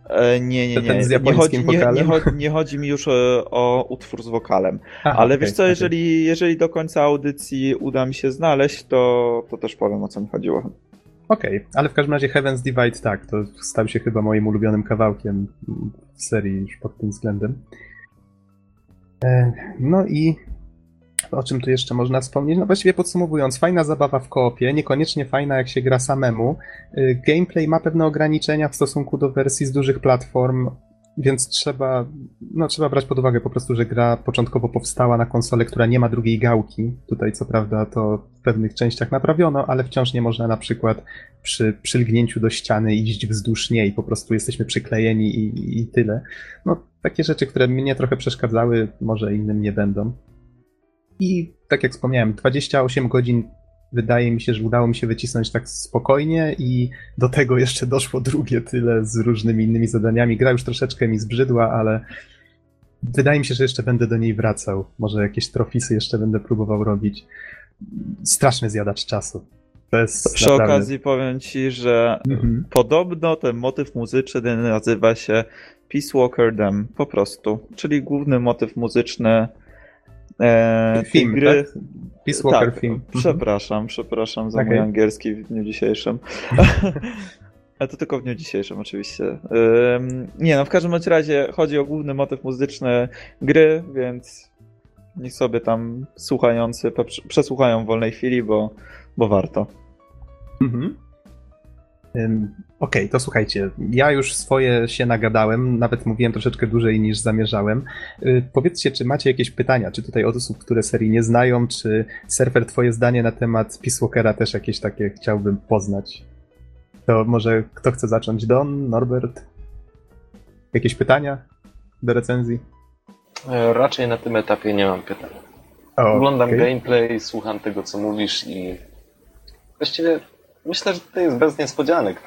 E, nie, nie, nie. Nie chodzi, nie, nie, chodzi, nie chodzi mi już e, o utwór z wokalem. Aha, Ale okej, wiesz co, jeżeli, jeżeli do końca audycji uda mi się znaleźć, to, to też powiem o co mi chodziło. Okej, ale w każdym razie Heaven's Divide tak, to stał się chyba moim ulubionym kawałkiem w serii już pod tym względem. E, No i o czym tu jeszcze można wspomnieć? No właściwie podsumowując, fajna zabawa w koopie, niekoniecznie fajna jak się gra samemu. Y, Gameplay ma pewne ograniczenia w stosunku do wersji z dużych platform. Więc trzeba, no, trzeba brać pod uwagę po prostu, że gra początkowo powstała na konsolę, która nie ma drugiej gałki. Tutaj co prawda to w pewnych częściach naprawiono, ale wciąż nie można na przykład przy przylgnięciu do ściany iść wzdłuż niej, po prostu jesteśmy przyklejeni i, i tyle. No, takie rzeczy, które mnie trochę przeszkadzały, może innym nie będą. I tak jak wspomniałem, 28 godzin wydaje mi się, że udało mi się wycisnąć tak spokojnie i do tego jeszcze doszło drugie tyle z różnymi innymi zadaniami. Gra już troszeczkę mi zbrzydła, ale wydaje mi się, że jeszcze będę do niej wracał. Może jakieś trofisy jeszcze będę próbował robić. Straszny zjadacz czasu. Jest Przy naprawdę... okazji powiem ci, że Mhm. podobno ten motyw muzyczny nazywa się Peace Walker Dem, po prostu. Czyli główny motyw muzyczny e, Film, gry. tak? Peace Walker tak, film. Mhm. Przepraszam, przepraszam za Okej. mój angielski w dniu dzisiejszym. <laughs> Ale to tylko w dniu dzisiejszym, oczywiście. Nie, no w każdym razie chodzi o główny motyw muzyczny gry, więc niech sobie tam słuchający przesłuchają w wolnej chwili, bo, bo warto. Mhm. Okej, to słuchajcie, ja już swoje się nagadałem, nawet mówiłem troszeczkę dłużej niż zamierzałem. Y, Powiedzcie, czy macie jakieś pytania, czy tutaj od osób, które serii nie znają, czy Surfer, twoje zdanie na temat Peace Walkera też jakieś takie chciałbym poznać. To może kto chce zacząć? Don, Norbert? Jakieś pytania do recenzji? E, Raczej na tym etapie nie mam pytań. O, Oglądam okej. gameplay, słucham tego, co mówisz i właściwie myślę, że to jest bez niespodzianek.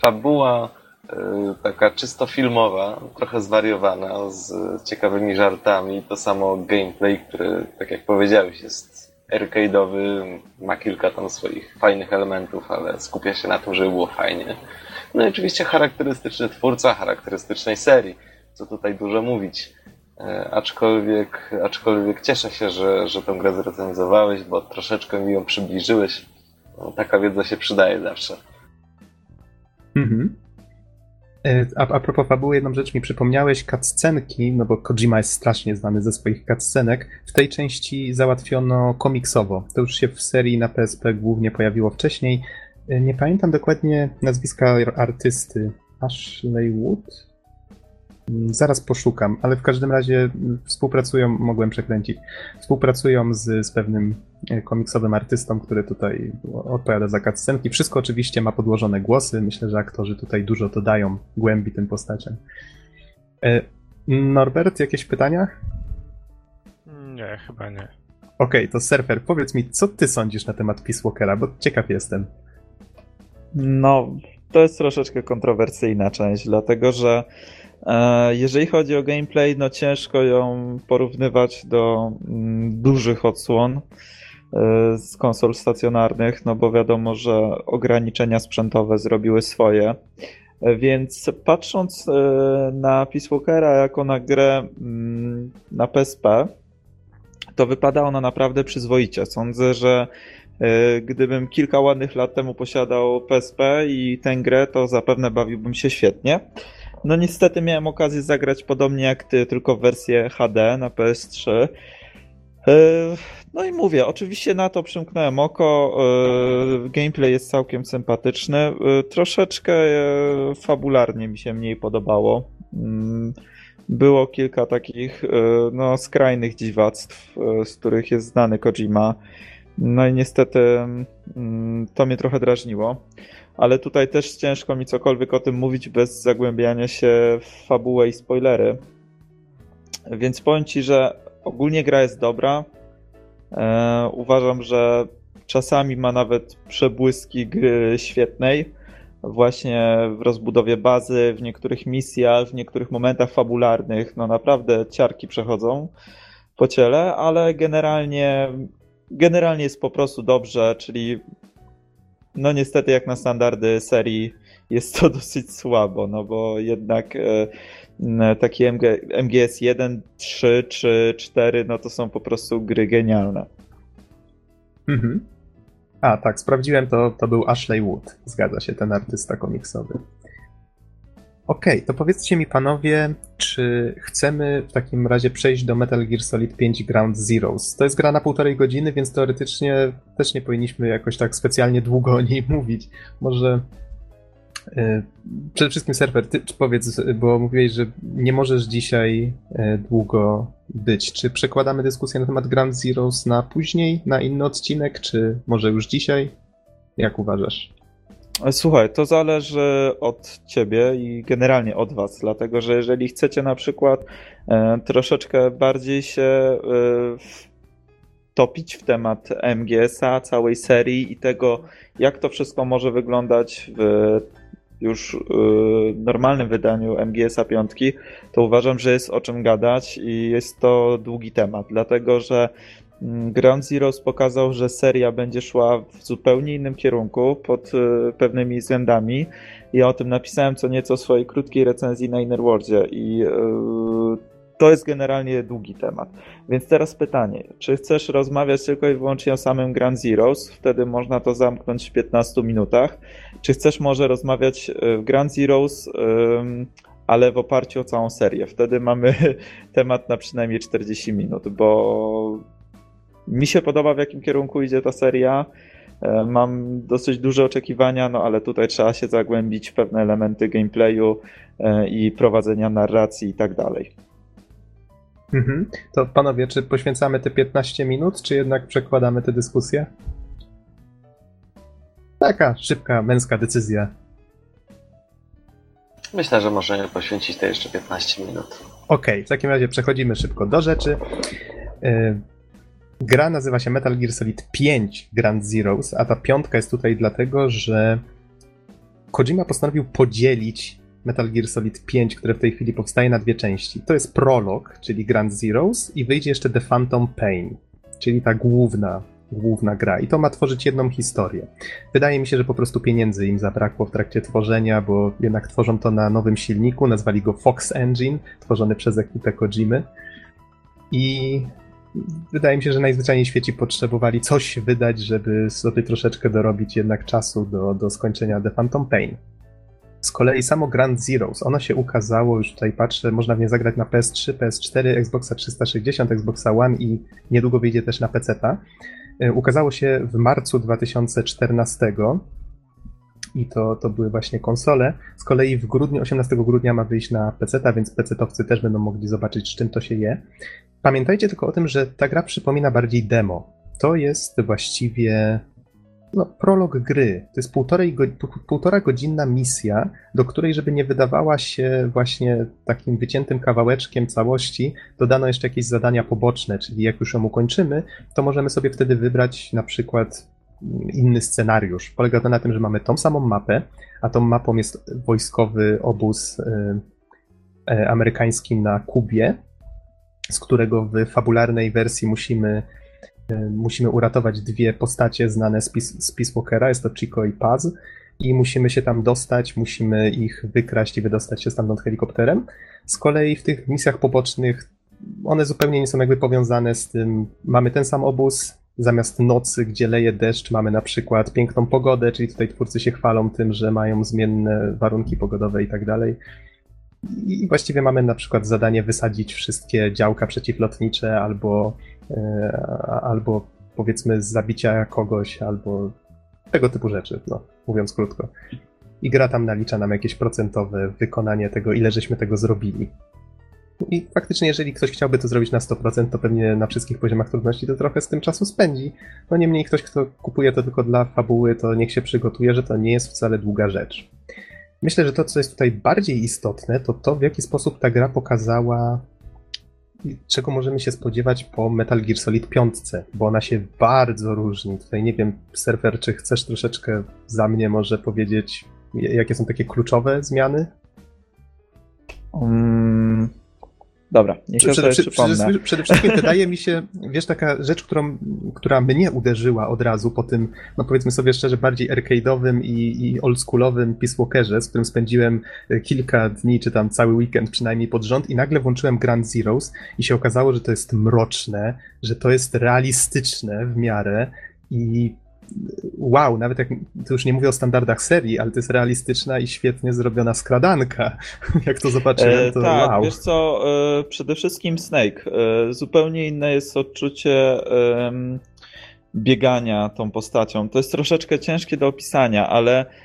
Fabuła y, taka czysto filmowa, trochę zwariowana, z ciekawymi żartami. To samo gameplay, który, tak jak powiedziałeś, jest arcade'owy, ma kilka tam swoich fajnych elementów, ale skupia się na tym, żeby było fajnie. No i oczywiście charakterystyczny twórca charakterystycznej serii, co tutaj dużo mówić. E, Aczkolwiek, aczkolwiek cieszę się, że, że tę grę zrecenzowałeś, bo troszeczkę mi ją przybliżyłeś. No, taka wiedza się przydaje zawsze. Mhm. E, A, a propos fabuły, jedną rzecz mi przypomniałeś, cutscenki, no bo Kojima jest strasznie znany ze swoich cutscenek. W tej części załatwiono komiksowo. To już się w serii na PSP głównie pojawiło wcześniej. E, Nie pamiętam dokładnie nazwiska artysty. Ashley Wood? Zaraz poszukam, ale w każdym razie współpracują, mogłem przekręcić, współpracują z, z pewnym e, komiksowym artystą, który tutaj odpowiada za cutscenki. Wszystko oczywiście ma podłożone głosy. Myślę, że aktorzy tutaj dużo dodają głębi tym postaciom. E, Norbert, jakieś pytania? Nie, chyba nie. Okej, to Surfer, powiedz mi, co ty sądzisz na temat Peace Walkera, bo ciekaw jestem. No, to jest troszeczkę kontrowersyjna część, dlatego że jeżeli chodzi o gameplay, no ciężko ją porównywać do mm, dużych odsłon e, z konsol stacjonarnych, no bo wiadomo, że ograniczenia sprzętowe zrobiły swoje. E, Więc patrząc e, na Peace Walkera jako na grę mm, na PSP, to wypada ona naprawdę przyzwoicie. Sądzę, że e, gdybym kilka ładnych lat temu posiadał PSP i tę grę, to zapewne bawiłbym się świetnie. No niestety miałem okazję zagrać podobnie jak ty, tylko w wersję HD na PS3. E, No i mówię, oczywiście na to przymknąłem oko. e, Gameplay jest całkiem sympatyczny. E, Troszeczkę fabularnie mi się mniej podobało. Mm, Było kilka takich no, skrajnych dziwactw, z których jest znany Kojima. No i niestety mm, to mnie trochę drażniło. Ale tutaj też ciężko mi cokolwiek o tym mówić bez zagłębiania się w fabułę i spoilery. Więc powiem ci, że ogólnie gra jest dobra. E, uważam, że czasami ma nawet przebłyski gry świetnej. Właśnie w rozbudowie bazy, w niektórych misjach, w niektórych momentach fabularnych. No naprawdę ciarki przechodzą po ciele, ale generalnie, generalnie jest po prostu dobrze, czyli no niestety jak na standardy serii jest to <laughs> dosyć słabo, no bo jednak e, m, taki MG, MGS 1, 3 czy 4, no to są po prostu gry genialne. Mhm. A, tak, sprawdziłem, to, to był Ashley Wood. Zgadza się, ten artysta komiksowy. Okej, to powiedzcie mi panowie, czy chcemy w takim razie przejść do Metal Gear Solid 5 Ground Zeroes? To jest gra na półtorej godziny, więc teoretycznie też nie powinniśmy jakoś tak specjalnie długo o niej <laughs> mówić. Może E, przede wszystkim serwer, ty powiedz, bo mówiłeś, że nie możesz dzisiaj e, długo być. Czy przekładamy dyskusję na temat Grand Zeroes na później, na inny odcinek, czy może już dzisiaj? Jak uważasz? Słuchaj, to zależy od ciebie i generalnie od was, dlatego że jeżeli chcecie na przykład e, troszeczkę bardziej się e, topić w temat MGS-a, całej serii i tego, jak to wszystko może wyglądać w już normalnym wydaniu MGS-a 5, to uważam, że jest o czym gadać i jest to długi temat, dlatego że Ground Zeroes pokazał, że seria będzie szła w zupełnie innym kierunku pod y, pewnymi względami. Ja o tym napisałem co nieco w swojej krótkiej recenzji na Innerworldzie i y, to jest generalnie długi temat. Więc teraz pytanie, czy chcesz rozmawiać tylko i wyłącznie o samym Grand Zeroes? Wtedy można to zamknąć w 15 minutach. Czy chcesz może rozmawiać e, w Grand Zeroes, ale w oparciu o całą serię? Wtedy mamy <laughs> temat na przynajmniej 40 minut, bo mi się podoba w jakim kierunku idzie ta seria. E, mam dosyć duże oczekiwania, no ale tutaj trzeba się zagłębić w pewne elementy gameplayu e, i prowadzenia narracji i tak dalej. Mhm. To panowie, czy poświęcamy te 15 minut, czy jednak przekładamy tę dyskusję? Taka szybka, męska decyzja. Myślę, że możemy poświęcić te jeszcze 15 minut. Okej, okay, w takim razie przechodzimy szybko do rzeczy. Yy, gra nazywa się Metal Gear Solid 5 Grand Zeroes, a ta piątka jest tutaj dlatego, że Kojima postanowił podzielić Metal Gear Solid 5, które w tej chwili powstaje na dwie części. To jest prolog, czyli Grand Zeroes i wyjdzie jeszcze The Phantom Pain, czyli ta główna, główna gra. I to ma tworzyć jedną historię. Wydaje mi się, że po prostu pieniędzy im zabrakło w trakcie tworzenia, bo jednak tworzą to na nowym silniku, nazwali go Fox Engine, tworzony przez ekipę Kojimy. I wydaje mi się, że najzwyczajniej w świecie potrzebowali coś wydać, żeby sobie troszeczkę dorobić jednak czasu do, do skończenia The Phantom Pain. Z kolei samo Grand Zeroes, ono się ukazało, już tutaj patrzę, można w nie zagrać na PS3, PS4, Xboxa 360, Xboxa One i niedługo wyjdzie też na PC-ta. E, ukazało się w marcu 2014 i to, to były właśnie konsole. Z kolei w grudniu, 18 grudnia ma wyjść na PC-ta, więc PC-towcy też będą mogli zobaczyć, z czym to się je. Pamiętajcie tylko o tym, że ta gra przypomina bardziej demo. To jest właściwie no, prolog gry. To jest półtorej, półtora godzinna misja, do której, żeby nie wydawała się właśnie takim wyciętym kawałeczkiem całości, dodano jeszcze jakieś zadania poboczne, czyli jak już ją ukończymy, to możemy sobie wtedy wybrać na przykład inny scenariusz. Polega to na tym, że mamy tą samą mapę, a tą mapą jest wojskowy obóz y, y, amerykański na Kubie, z którego w fabularnej wersji musimy E, musimy uratować dwie postacie znane z, Peace, z Peace Walkera, jest to Chico i Paz i musimy się tam dostać, musimy ich wykraść i wydostać się stamtąd helikopterem. Z kolei w tych misjach pobocznych one zupełnie nie są jakby powiązane z tym, mamy ten sam obóz, zamiast nocy, gdzie leje deszcz, mamy na przykład piękną pogodę, czyli tutaj twórcy się chwalą tym, że mają zmienne warunki pogodowe i tak dalej. I właściwie mamy na przykład zadanie wysadzić wszystkie działka przeciwlotnicze albo E, albo powiedzmy zabicia kogoś, albo tego typu rzeczy, no, mówiąc krótko. I gra tam nalicza nam jakieś procentowe wykonanie tego, ile żeśmy tego zrobili. I faktycznie, jeżeli ktoś chciałby to zrobić na 100%, to pewnie na wszystkich poziomach trudności to trochę z tym czasu spędzi. No niemniej ktoś, kto kupuje to tylko dla fabuły, to niech się przygotuje, że to nie jest wcale długa rzecz. Myślę, że to, co jest tutaj bardziej istotne, to to, w jaki sposób ta gra pokazała czego możemy się spodziewać po Metal Gear Solid 5, bo ona się bardzo różni. Tutaj nie wiem, serwer, czy chcesz troszeczkę za mnie może powiedzieć, jakie są takie kluczowe zmiany? Um, Dobra, niech się przede, przede, przede, przede wszystkim wydaje mi się, wiesz, taka rzecz, którą, która mnie uderzyła od razu po tym, no powiedzmy sobie szczerze, bardziej arcade'owym i, i oldschoolowym Peace Walkerze, z którym spędziłem e, kilka dni, czy tam cały weekend przynajmniej pod rząd i nagle włączyłem Grand Zeroes i się okazało, że to jest mroczne, że to jest realistyczne w miarę i wow, nawet jak, to już nie mówię o standardach serii, ale to jest realistyczna i świetnie zrobiona skradanka. <laughs> jak to zobaczyłem, to e, tak, wow. wiesz co, e, przede wszystkim Snake. E, zupełnie inne jest odczucie biegania tą postacią. To jest troszeczkę ciężkie do opisania, ale E,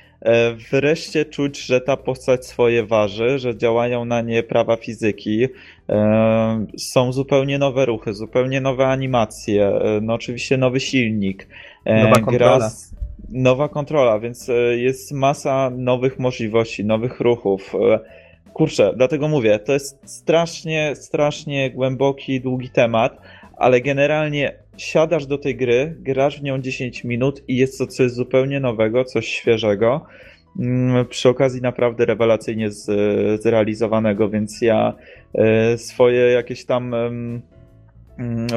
wreszcie czuć, że ta postać swoje waży, że działają na nie prawa fizyki. E, są zupełnie nowe ruchy, zupełnie nowe animacje, e, no oczywiście nowy silnik. Nowa kontrola. nowa kontrola, więc jest masa nowych możliwości, nowych ruchów. Kurczę, dlatego mówię, to jest strasznie, strasznie głęboki, długi temat, ale generalnie siadasz do tej gry, grasz w nią 10 minut i jest to coś zupełnie nowego, coś świeżego. Mm, przy okazji naprawdę rewelacyjnie zrealizowanego, więc ja e, swoje jakieś tam mm,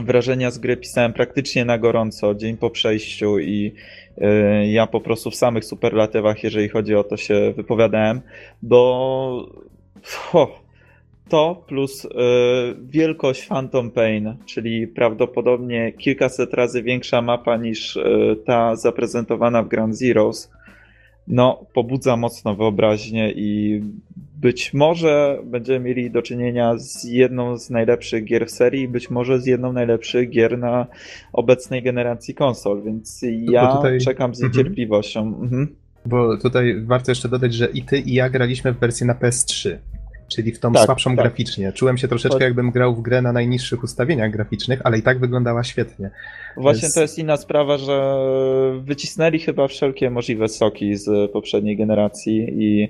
wrażenia z gry pisałem praktycznie na gorąco, dzień po przejściu i e, ja po prostu w samych superlatywach, jeżeli chodzi o to, się wypowiadałem, bo to plus y, wielkość Phantom Pain, czyli prawdopodobnie kilkaset razy większa mapa niż y, ta zaprezentowana w Ground Zeroes, no, pobudza mocno wyobraźnię i być może będziemy mieli do czynienia z jedną z najlepszych gier w serii, być może z jedną z najlepszych gier na obecnej generacji konsol, więc ja tutaj... czekam z mhm. niecierpliwością. Mhm. Bo tutaj warto jeszcze dodać, że i ty i ja graliśmy w wersji na PS3 czyli w tą tak, słabszą tak. graficznie. Czułem się troszeczkę jakbym grał w grę na najniższych ustawieniach graficznych, ale i tak wyglądała świetnie. Właśnie Więc... to jest inna sprawa, że wycisnęli chyba wszelkie możliwe soki z poprzedniej generacji i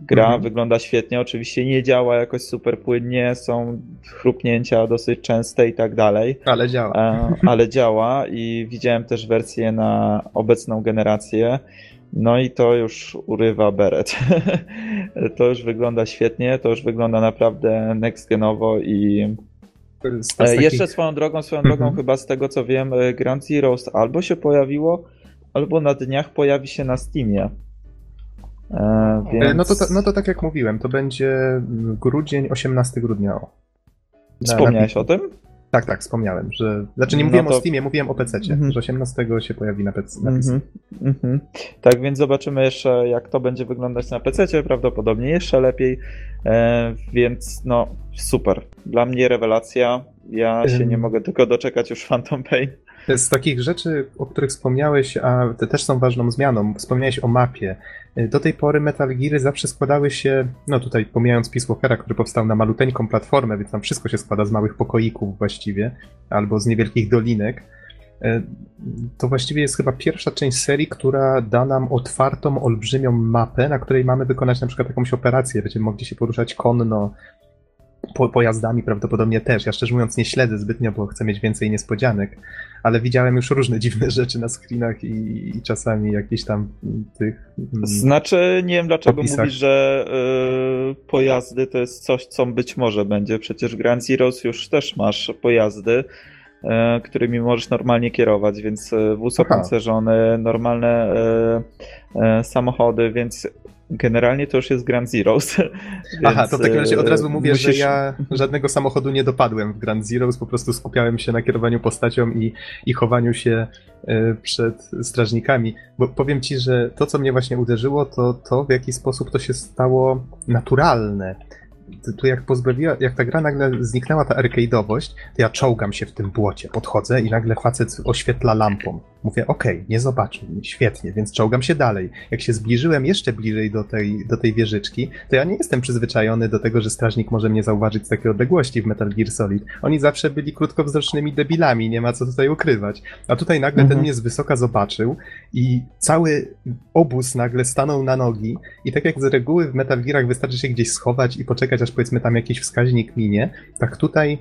gra mhm. wygląda świetnie. Oczywiście nie działa jakoś super płynnie, są chrupnięcia dosyć częste i tak dalej. Ale działa. E, ale działa i widziałem też wersję na obecną generację. No i to już urywa beret. <laughs> to już wygląda świetnie, to już wygląda naprawdę next genowo i e, jeszcze swoją drogą, swoją drogą mhm. chyba z tego co wiem, e, Grand Zeroes albo się pojawiło, albo na dniach pojawi się na Steamie. E, więc... no, to, no to tak jak mówiłem, to będzie grudzień, 18 grudnia. Wspomniałeś na... o tym? Tak, tak, wspomniałem, że. Znaczy nie no mówiłem to... o Steamie, mówiłem o PC, mm -hmm. że 18 się pojawi na PC. Na PC. Mm -hmm. Mm -hmm. Tak, więc zobaczymy jeszcze, jak to będzie wyglądać na PC, prawdopodobnie jeszcze lepiej. E, więc no, super. Dla mnie rewelacja. Ja się nie mogę tylko doczekać już Phantom Pain. Z takich rzeczy, o których wspomniałeś, a te też są ważną zmianą, wspomniałeś o mapie. Do tej pory Metal Geary zawsze składały się, no tutaj pomijając Peace Walkera, który powstał na maluteńką platformę, więc tam wszystko się składa z małych pokoików właściwie, albo z niewielkich dolinek. E, to właściwie jest chyba pierwsza część serii, która da nam otwartą, olbrzymią mapę, na której mamy wykonać na przykład jakąś operację. Będziemy mogli się poruszać konno, po, pojazdami prawdopodobnie też. Ja szczerze mówiąc nie śledzę zbytnio, bo chcę mieć więcej niespodzianek, ale widziałem już różne <laughs> dziwne rzeczy na screenach i, i czasami jakieś tam tych. Mm, znaczy, nie wiem dlaczego opisach. mówisz, że y, pojazdy to jest coś, co być może będzie. Przecież Grand Zeroes już też masz pojazdy y, którymi możesz normalnie kierować, więc y, wóz opancerzony, normalne samochody, więc Generalnie to już jest Grand Zeroes. <laughs> Aha, to w takim razie od razu mówię, musisz... że ja żadnego samochodu nie dopadłem w Grand Zeroes, po prostu skupiałem się na kierowaniu postacią i, i chowaniu się e, przed strażnikami. Bo powiem ci, że to, co mnie właśnie uderzyło, to to, w jaki sposób to się stało naturalne tu jak pozbawiła, jak ta gra nagle zniknęła ta arcade'owość, to ja czołgam się w tym błocie, podchodzę i nagle facet oświetla lampą. Mówię, okej, okay, nie zobaczył, świetnie, więc czołgam się dalej. Jak się zbliżyłem jeszcze bliżej do tej, do tej wieżyczki, to ja nie jestem przyzwyczajony do tego, że strażnik może mnie zauważyć z takiej odległości w Metal Gear Solid. Oni zawsze byli krótkowzrocznymi debilami, nie ma co tutaj ukrywać. A tutaj nagle mhm. ten mnie z wysoka zobaczył i cały obóz nagle stanął na nogi i tak jak z reguły w Metal Gearach wystarczy się gdzieś schować i poczekać, aż powiedzmy tam jakiś wskaźnik minie, tak tutaj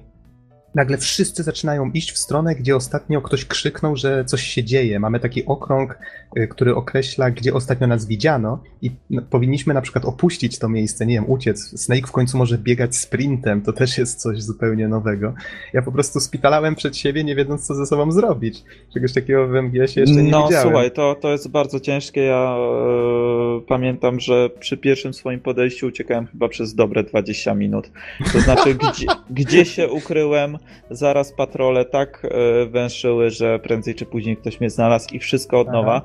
nagle wszyscy zaczynają iść w stronę, gdzie ostatnio ktoś krzyknął, że coś się dzieje. Mamy taki okrąg, y, który określa, gdzie ostatnio nas widziano i powinniśmy na przykład opuścić to miejsce, nie wiem, uciec. Snake w końcu może biegać sprintem, to też jest coś zupełnie nowego. Ja po prostu spitalałem przed siebie, nie wiedząc, co ze sobą zrobić. Czegoś takiego w MGS-ie jeszcze nie no, widziałem. No słuchaj, to, to jest bardzo ciężkie. Ja e, pamiętam, że przy pierwszym swoim podejściu uciekałem chyba przez dobre 20 minut. To znaczy, <laughs> gdzie, gdzie się ukryłem, zaraz patrole tak e, węszyły, że prędzej czy później ktoś mnie znalazł i wszystko od nowa.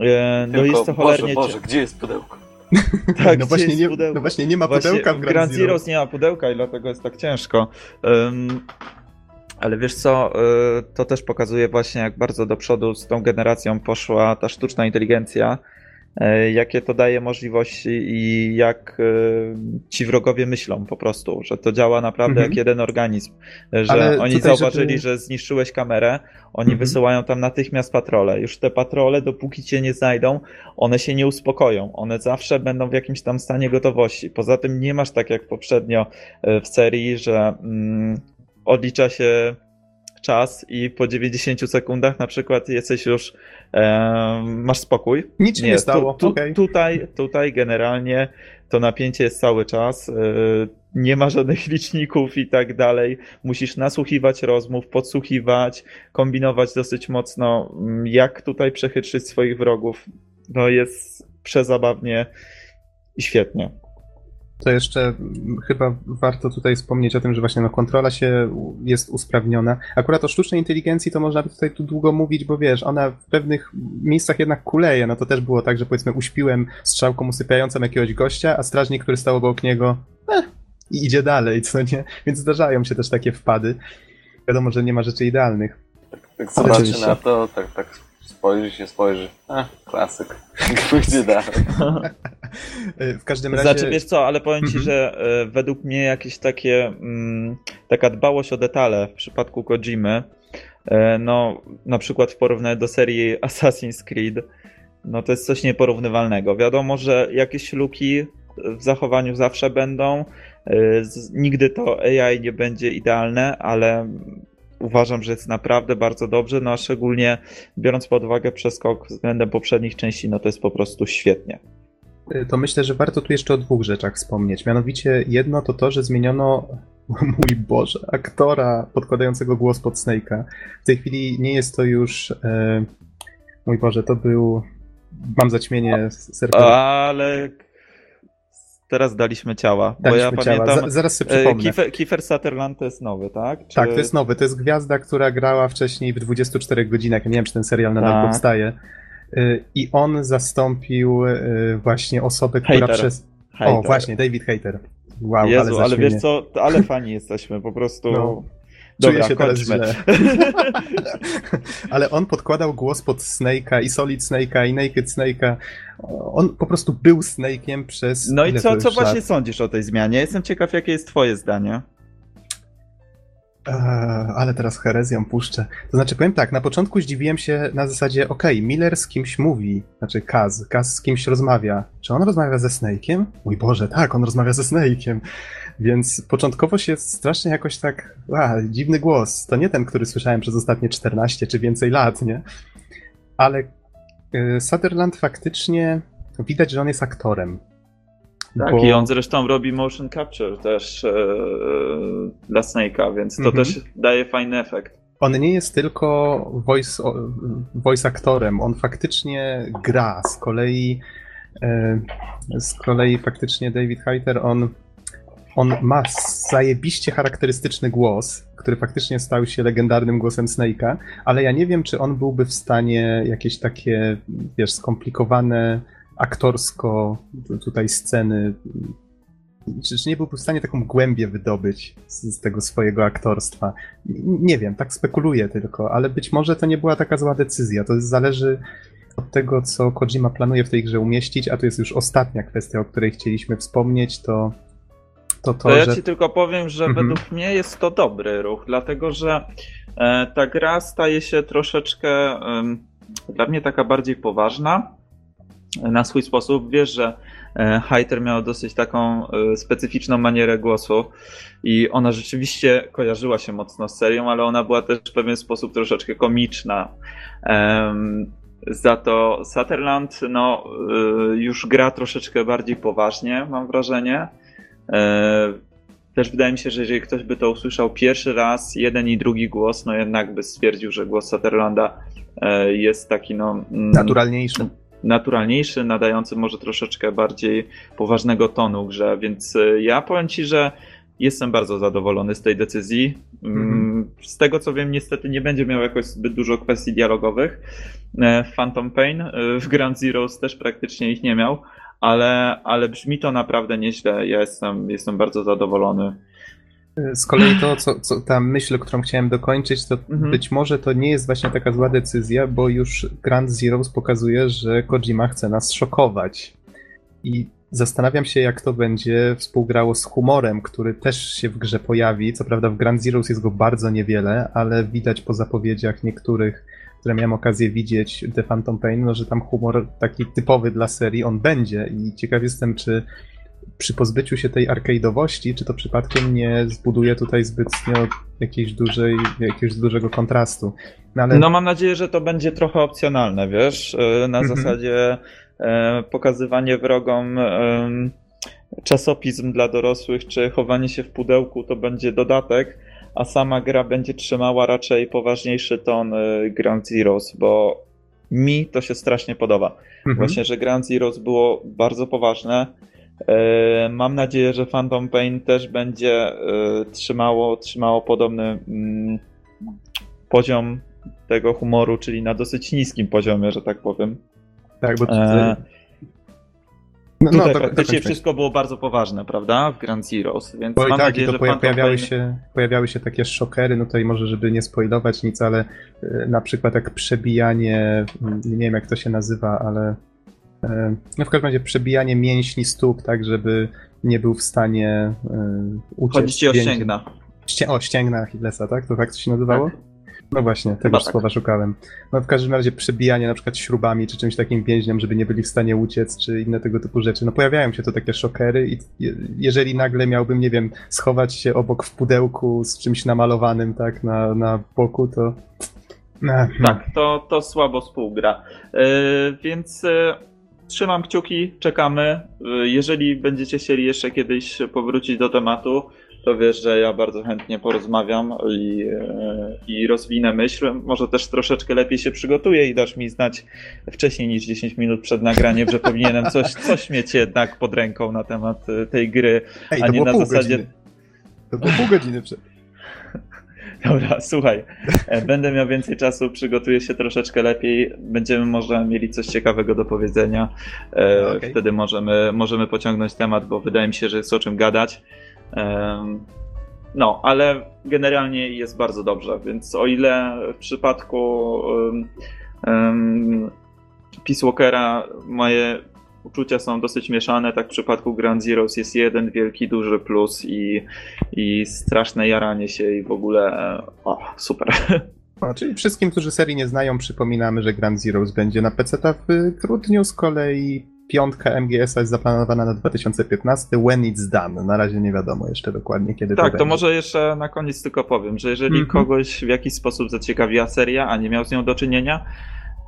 E, no Tylko, jest to cholernie... Boże, Boże, gdzie jest pudełko? <laughs> tak, no właśnie, nie, no właśnie nie ma właśnie pudełka w Grand, Grand Zeroes nie ma pudełka i dlatego jest tak ciężko. Um, ale wiesz co, e, to też pokazuje właśnie jak bardzo do przodu z tą generacją poszła ta sztuczna inteligencja jakie to daje możliwości i jak e, ci wrogowie myślą po prostu, że to działa naprawdę Mhm. jak jeden organizm, że Ale oni tutaj, zauważyli, żeby- że zniszczyłeś kamerę, oni Mhm. wysyłają tam natychmiast patrole. Już te patrole, dopóki cię nie znajdą, one się nie uspokoją. One zawsze będą w jakimś tam stanie gotowości. Poza tym nie masz tak jak poprzednio e, w serii, że mm, odlicza się czas i po 90 sekundach na przykład jesteś już e, masz spokój. Nic się nie, stało, Tu, tu, okej. tutaj, tutaj generalnie to napięcie jest cały czas. e, Nie ma żadnych <laughs> liczników i tak dalej. Musisz nasłuchiwać rozmów, podsłuchiwać, kombinować dosyć mocno, mm, jak tutaj przechytrzyć swoich wrogów. No jest przezabawnie i świetnie. To jeszcze mm, chyba warto tutaj wspomnieć o tym, że właśnie no, kontrola się jest usprawniona. Akurat o sztucznej inteligencji to można by tutaj tu długo mówić, bo wiesz, ona w pewnych miejscach jednak kuleje. No to też było tak, że powiedzmy uśpiłem strzałką usypiającą jakiegoś gościa, a strażnik, który stał obok niego, eh, i idzie dalej, co nie? Więc zdarzają się też takie wpady. Wiadomo, że nie ma rzeczy idealnych. Tak zobaczy Oczywiście. na to, tak, tak spojrzy się, spojrzy. A, klasyk. <laughs> Pójdzie dalej. <laughs> Y, W każdym razie... Znaczy, wiesz co, ale powiem ci, Mhm. że e, według mnie jakieś takie, mm, taka dbałość o detale w przypadku Kojimy, e, no na przykład w porównaniu do serii Assassin's Creed, no to jest coś nieporównywalnego. Wiadomo, że jakieś luki w zachowaniu zawsze będą, e, nigdy to AI nie będzie idealne, ale uważam, że jest naprawdę bardzo dobrze, no a szczególnie biorąc pod uwagę przeskok względem poprzednich części, no to jest po prostu świetnie. To myślę, że warto tu jeszcze o dwóch rzeczach wspomnieć. Mianowicie jedno to to, że zmieniono, <laughs> mój Boże, aktora podkładającego głos pod Snake'a. W tej chwili nie jest to już, e, mój Boże, to był, mam zaćmienie serca. Ale teraz daliśmy ciała. bo Daliśmy ja ciała. pamiętam. Za, zaraz sobie przypomnę. Kiefer, Kiefer Sutherland to jest nowy, tak? Czy... Tak, to jest nowy. To jest gwiazda, która grała wcześniej w 24 godzinach. Ja nie wiem, czy ten serial nadal Tak. powstaje. Y, I on zastąpił y, właśnie osobę, która Hater. przez. O, Hater. właśnie, David Hater. Wow, Jezu, ale, ale, wiesz co, ale fani jesteśmy, po prostu. No. Czuję Dobra, się teraz źle. <laughs> Ale on podkładał głos pod Snake'a i Solid Snake'a i Naked Snake'a. On po prostu był Snake'iem przez. No i co, co właśnie sądzisz o tej zmianie? Jestem ciekaw, jakie jest twoje zdanie. Ale teraz herezją puszczę. To znaczy, powiem tak, na początku zdziwiłem się na zasadzie, okej, Miller z kimś mówi, znaczy Kaz, Kaz z kimś rozmawia. Czy on rozmawia ze Snake'iem? Mój Boże, tak, on rozmawia ze Snake'iem. Więc początkowo się strasznie jakoś tak, a, dziwny głos. To nie ten, który słyszałem przez ostatnie 14 czy więcej lat, nie? Ale y, Sutherland faktycznie widać, że on jest aktorem. Tak, Bo- i on zresztą robi motion capture też e, dla Snake'a, więc to Mhm. też daje fajny efekt. On nie jest tylko voice, voice aktorem, on faktycznie gra. Z kolei, e, z kolei faktycznie David Hayter, on, on ma zajebiście charakterystyczny głos, który faktycznie stał się legendarnym głosem Snake'a, ale ja nie wiem, czy on byłby w stanie jakieś takie, wiesz, skomplikowane aktorsko tutaj sceny czy, czy nie byłby w stanie taką głębię wydobyć z, z tego swojego aktorstwa? Nie wiem, tak spekuluję tylko, ale być może to nie była taka zła decyzja. To zależy od tego, co Kojima planuje w tej grze umieścić, a to jest już ostatnia kwestia, o której chcieliśmy wspomnieć, to to, to, To ja że... ci tylko powiem, że Mhm. według mnie jest to dobry ruch, dlatego że e, ta gra staje się troszeczkę dla mnie taka bardziej poważna na swój sposób. Wiesz, że e, Heiter miał dosyć taką e, specyficzną manierę głosu i ona rzeczywiście kojarzyła się mocno z serią, ale ona była też w pewien sposób troszeczkę komiczna. Za to Sutherland no, y, już gra troszeczkę bardziej poważnie, mam wrażenie. E, Też wydaje mi się, że jeżeli ktoś by to usłyszał pierwszy raz, jeden i drugi głos, no jednak by stwierdził, że głos Sutherlanda e, jest taki no, mm, naturalniejszy. Naturalniejszy, nadający może troszeczkę bardziej poważnego tonu grze, więc e, ja powiem Ci, że jestem bardzo zadowolony z tej decyzji. Mm, Mhm. Z tego co wiem, niestety nie będzie miał jakoś zbyt dużo kwestii dialogowych. E, Phantom Pain e, w Grand Zeroes też praktycznie ich nie miał, ale, ale brzmi to naprawdę nieźle. Ja jestem, jestem bardzo zadowolony. Z kolei to, co, co ta myśl, którą chciałem dokończyć, to Mhm. być może to nie jest właśnie taka zła decyzja, bo już Grand Zeroes pokazuje, że Kojima chce nas szokować. I zastanawiam się, jak to będzie współgrało z humorem, który też się w grze pojawi. Co prawda w Grand Zeroes jest go bardzo niewiele, ale widać po zapowiedziach niektórych, które miałem okazję widzieć, The Phantom Pain, no, że tam humor taki typowy dla serii on będzie i ciekaw jestem, czy przy pozbyciu się tej arcade'owości, czy to przypadkiem nie zbuduje tutaj zbytnio jakiejś dużej, jakiegoś dużego kontrastu. No ale No mam nadzieję, że to będzie trochę opcjonalne, wiesz, e, na Mhm. zasadzie e, pokazywanie wrogom em, czasopism dla dorosłych, czy chowanie się w pudełku to będzie dodatek, a sama gra będzie trzymała raczej poważniejszy ton e, Ground Zeroes, bo mi to się strasznie podoba. mhm. Właśnie, że Ground Zeroes było bardzo poważne. E, Mam nadzieję, że Phantom Pain też będzie e, trzymało, trzymało podobny mm, poziom tego humoru, czyli na dosyć niskim poziomie, że tak powiem. tak, bo E, no, no, Tutaj to, praktycznie to, wszystko było bardzo poważne, prawda? W Grand Zeroes, więc Bo i mam tak, nadzieję, i to że pojawiały, Pain... się, pojawiały się takie szokery, no tutaj może, żeby nie spoilować nic, ale na przykład jak przebijanie, mm, nie wiem jak to się nazywa, ale w każdym razie przebijanie mięśni stóp, tak, żeby nie był w stanie e, uciec. Chodzi ci o ścięgna. Ście- o, ścięgna Achillesa, tak? To tak to się nazywało? No właśnie, tego tak. słowa szukałem. No w każdym razie przebijanie na przykład śrubami czy czymś takim więźniom, żeby nie byli w stanie uciec, czy inne tego typu rzeczy. No pojawiają się to takie szokery i je- jeżeli nagle miałbym, nie wiem, schować się obok w pudełku z czymś namalowanym, tak, na, na boku, to... Tak, to, to słabo współgra. E, więc e, trzymam kciuki, czekamy. E, jeżeli będziecie chcieli jeszcze kiedyś powrócić do tematu, to wiesz, że ja bardzo chętnie porozmawiam i, e, i rozwinę myśl. Może też troszeczkę lepiej się przygotuję i dasz mi znać wcześniej niż 10 minut przed nagraniem, że powinienem coś, coś mieć jednak pod ręką na temat e, tej gry. Ej, a nie na zasadzie- godziny. To było pół godziny przed... Dobra, słuchaj, e, będę miał więcej czasu, przygotuję się troszeczkę lepiej, będziemy może mieli coś ciekawego do powiedzenia. E, No, okej. Wtedy możemy, możemy pociągnąć temat, bo wydaje mi się, że jest o czym gadać. No, ale generalnie jest bardzo dobrze, więc o ile w przypadku um, um, Peace Walkera moje uczucia są dosyć mieszane, tak w przypadku Grand Zeroes jest jeden wielki, duży plus i, i straszne jaranie się i w ogóle o, super. O, czyli wszystkim, którzy serii nie znają, przypominamy, że Grand Zeroes będzie na PC w grudniu, z kolei piątka MGS-a jest zaplanowana na 2015, when it's done. Na razie nie wiadomo jeszcze dokładnie, kiedy to Tak, będzie. to może jeszcze na koniec tylko powiem, że jeżeli Mhm. kogoś w jakiś sposób zaciekawiła seria, a nie miał z nią do czynienia,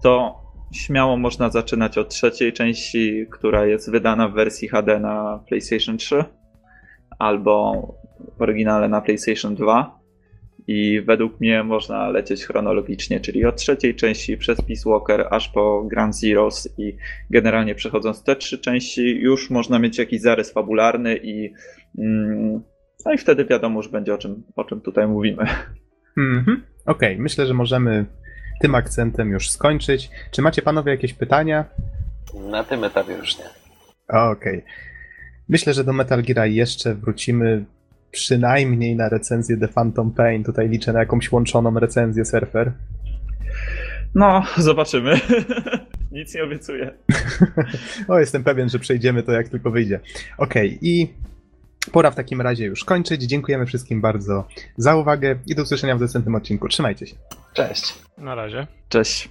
to śmiało można zaczynać od trzeciej części, która jest wydana w wersji HD na PlayStation 3 albo w oryginale na PlayStation 2. I według mnie można lecieć chronologicznie, czyli od trzeciej części przez Peace Walker aż po Grand Zeroes i generalnie przechodząc te trzy części już można mieć jakiś zarys fabularny i mm, no i wtedy wiadomo już będzie o czym, o czym tutaj mówimy. Mhm. Okej, myślę, że możemy tym akcentem już skończyć. Czy macie panowie jakieś pytania? Na tym etapie już nie. Okej. Myślę, że do Metal Gear jeszcze wrócimy przynajmniej na recenzję The Phantom Pain. Tutaj liczę na jakąś łączoną recenzję Surfer. No, zobaczymy. <laughs> Nic nie obiecuję. <laughs> o, jestem pewien, że przejdziemy to jak tylko wyjdzie. Okej, i pora w takim razie już kończyć. Dziękujemy wszystkim bardzo za uwagę i do usłyszenia w następnym odcinku. Trzymajcie się. Cześć. Na razie. Cześć.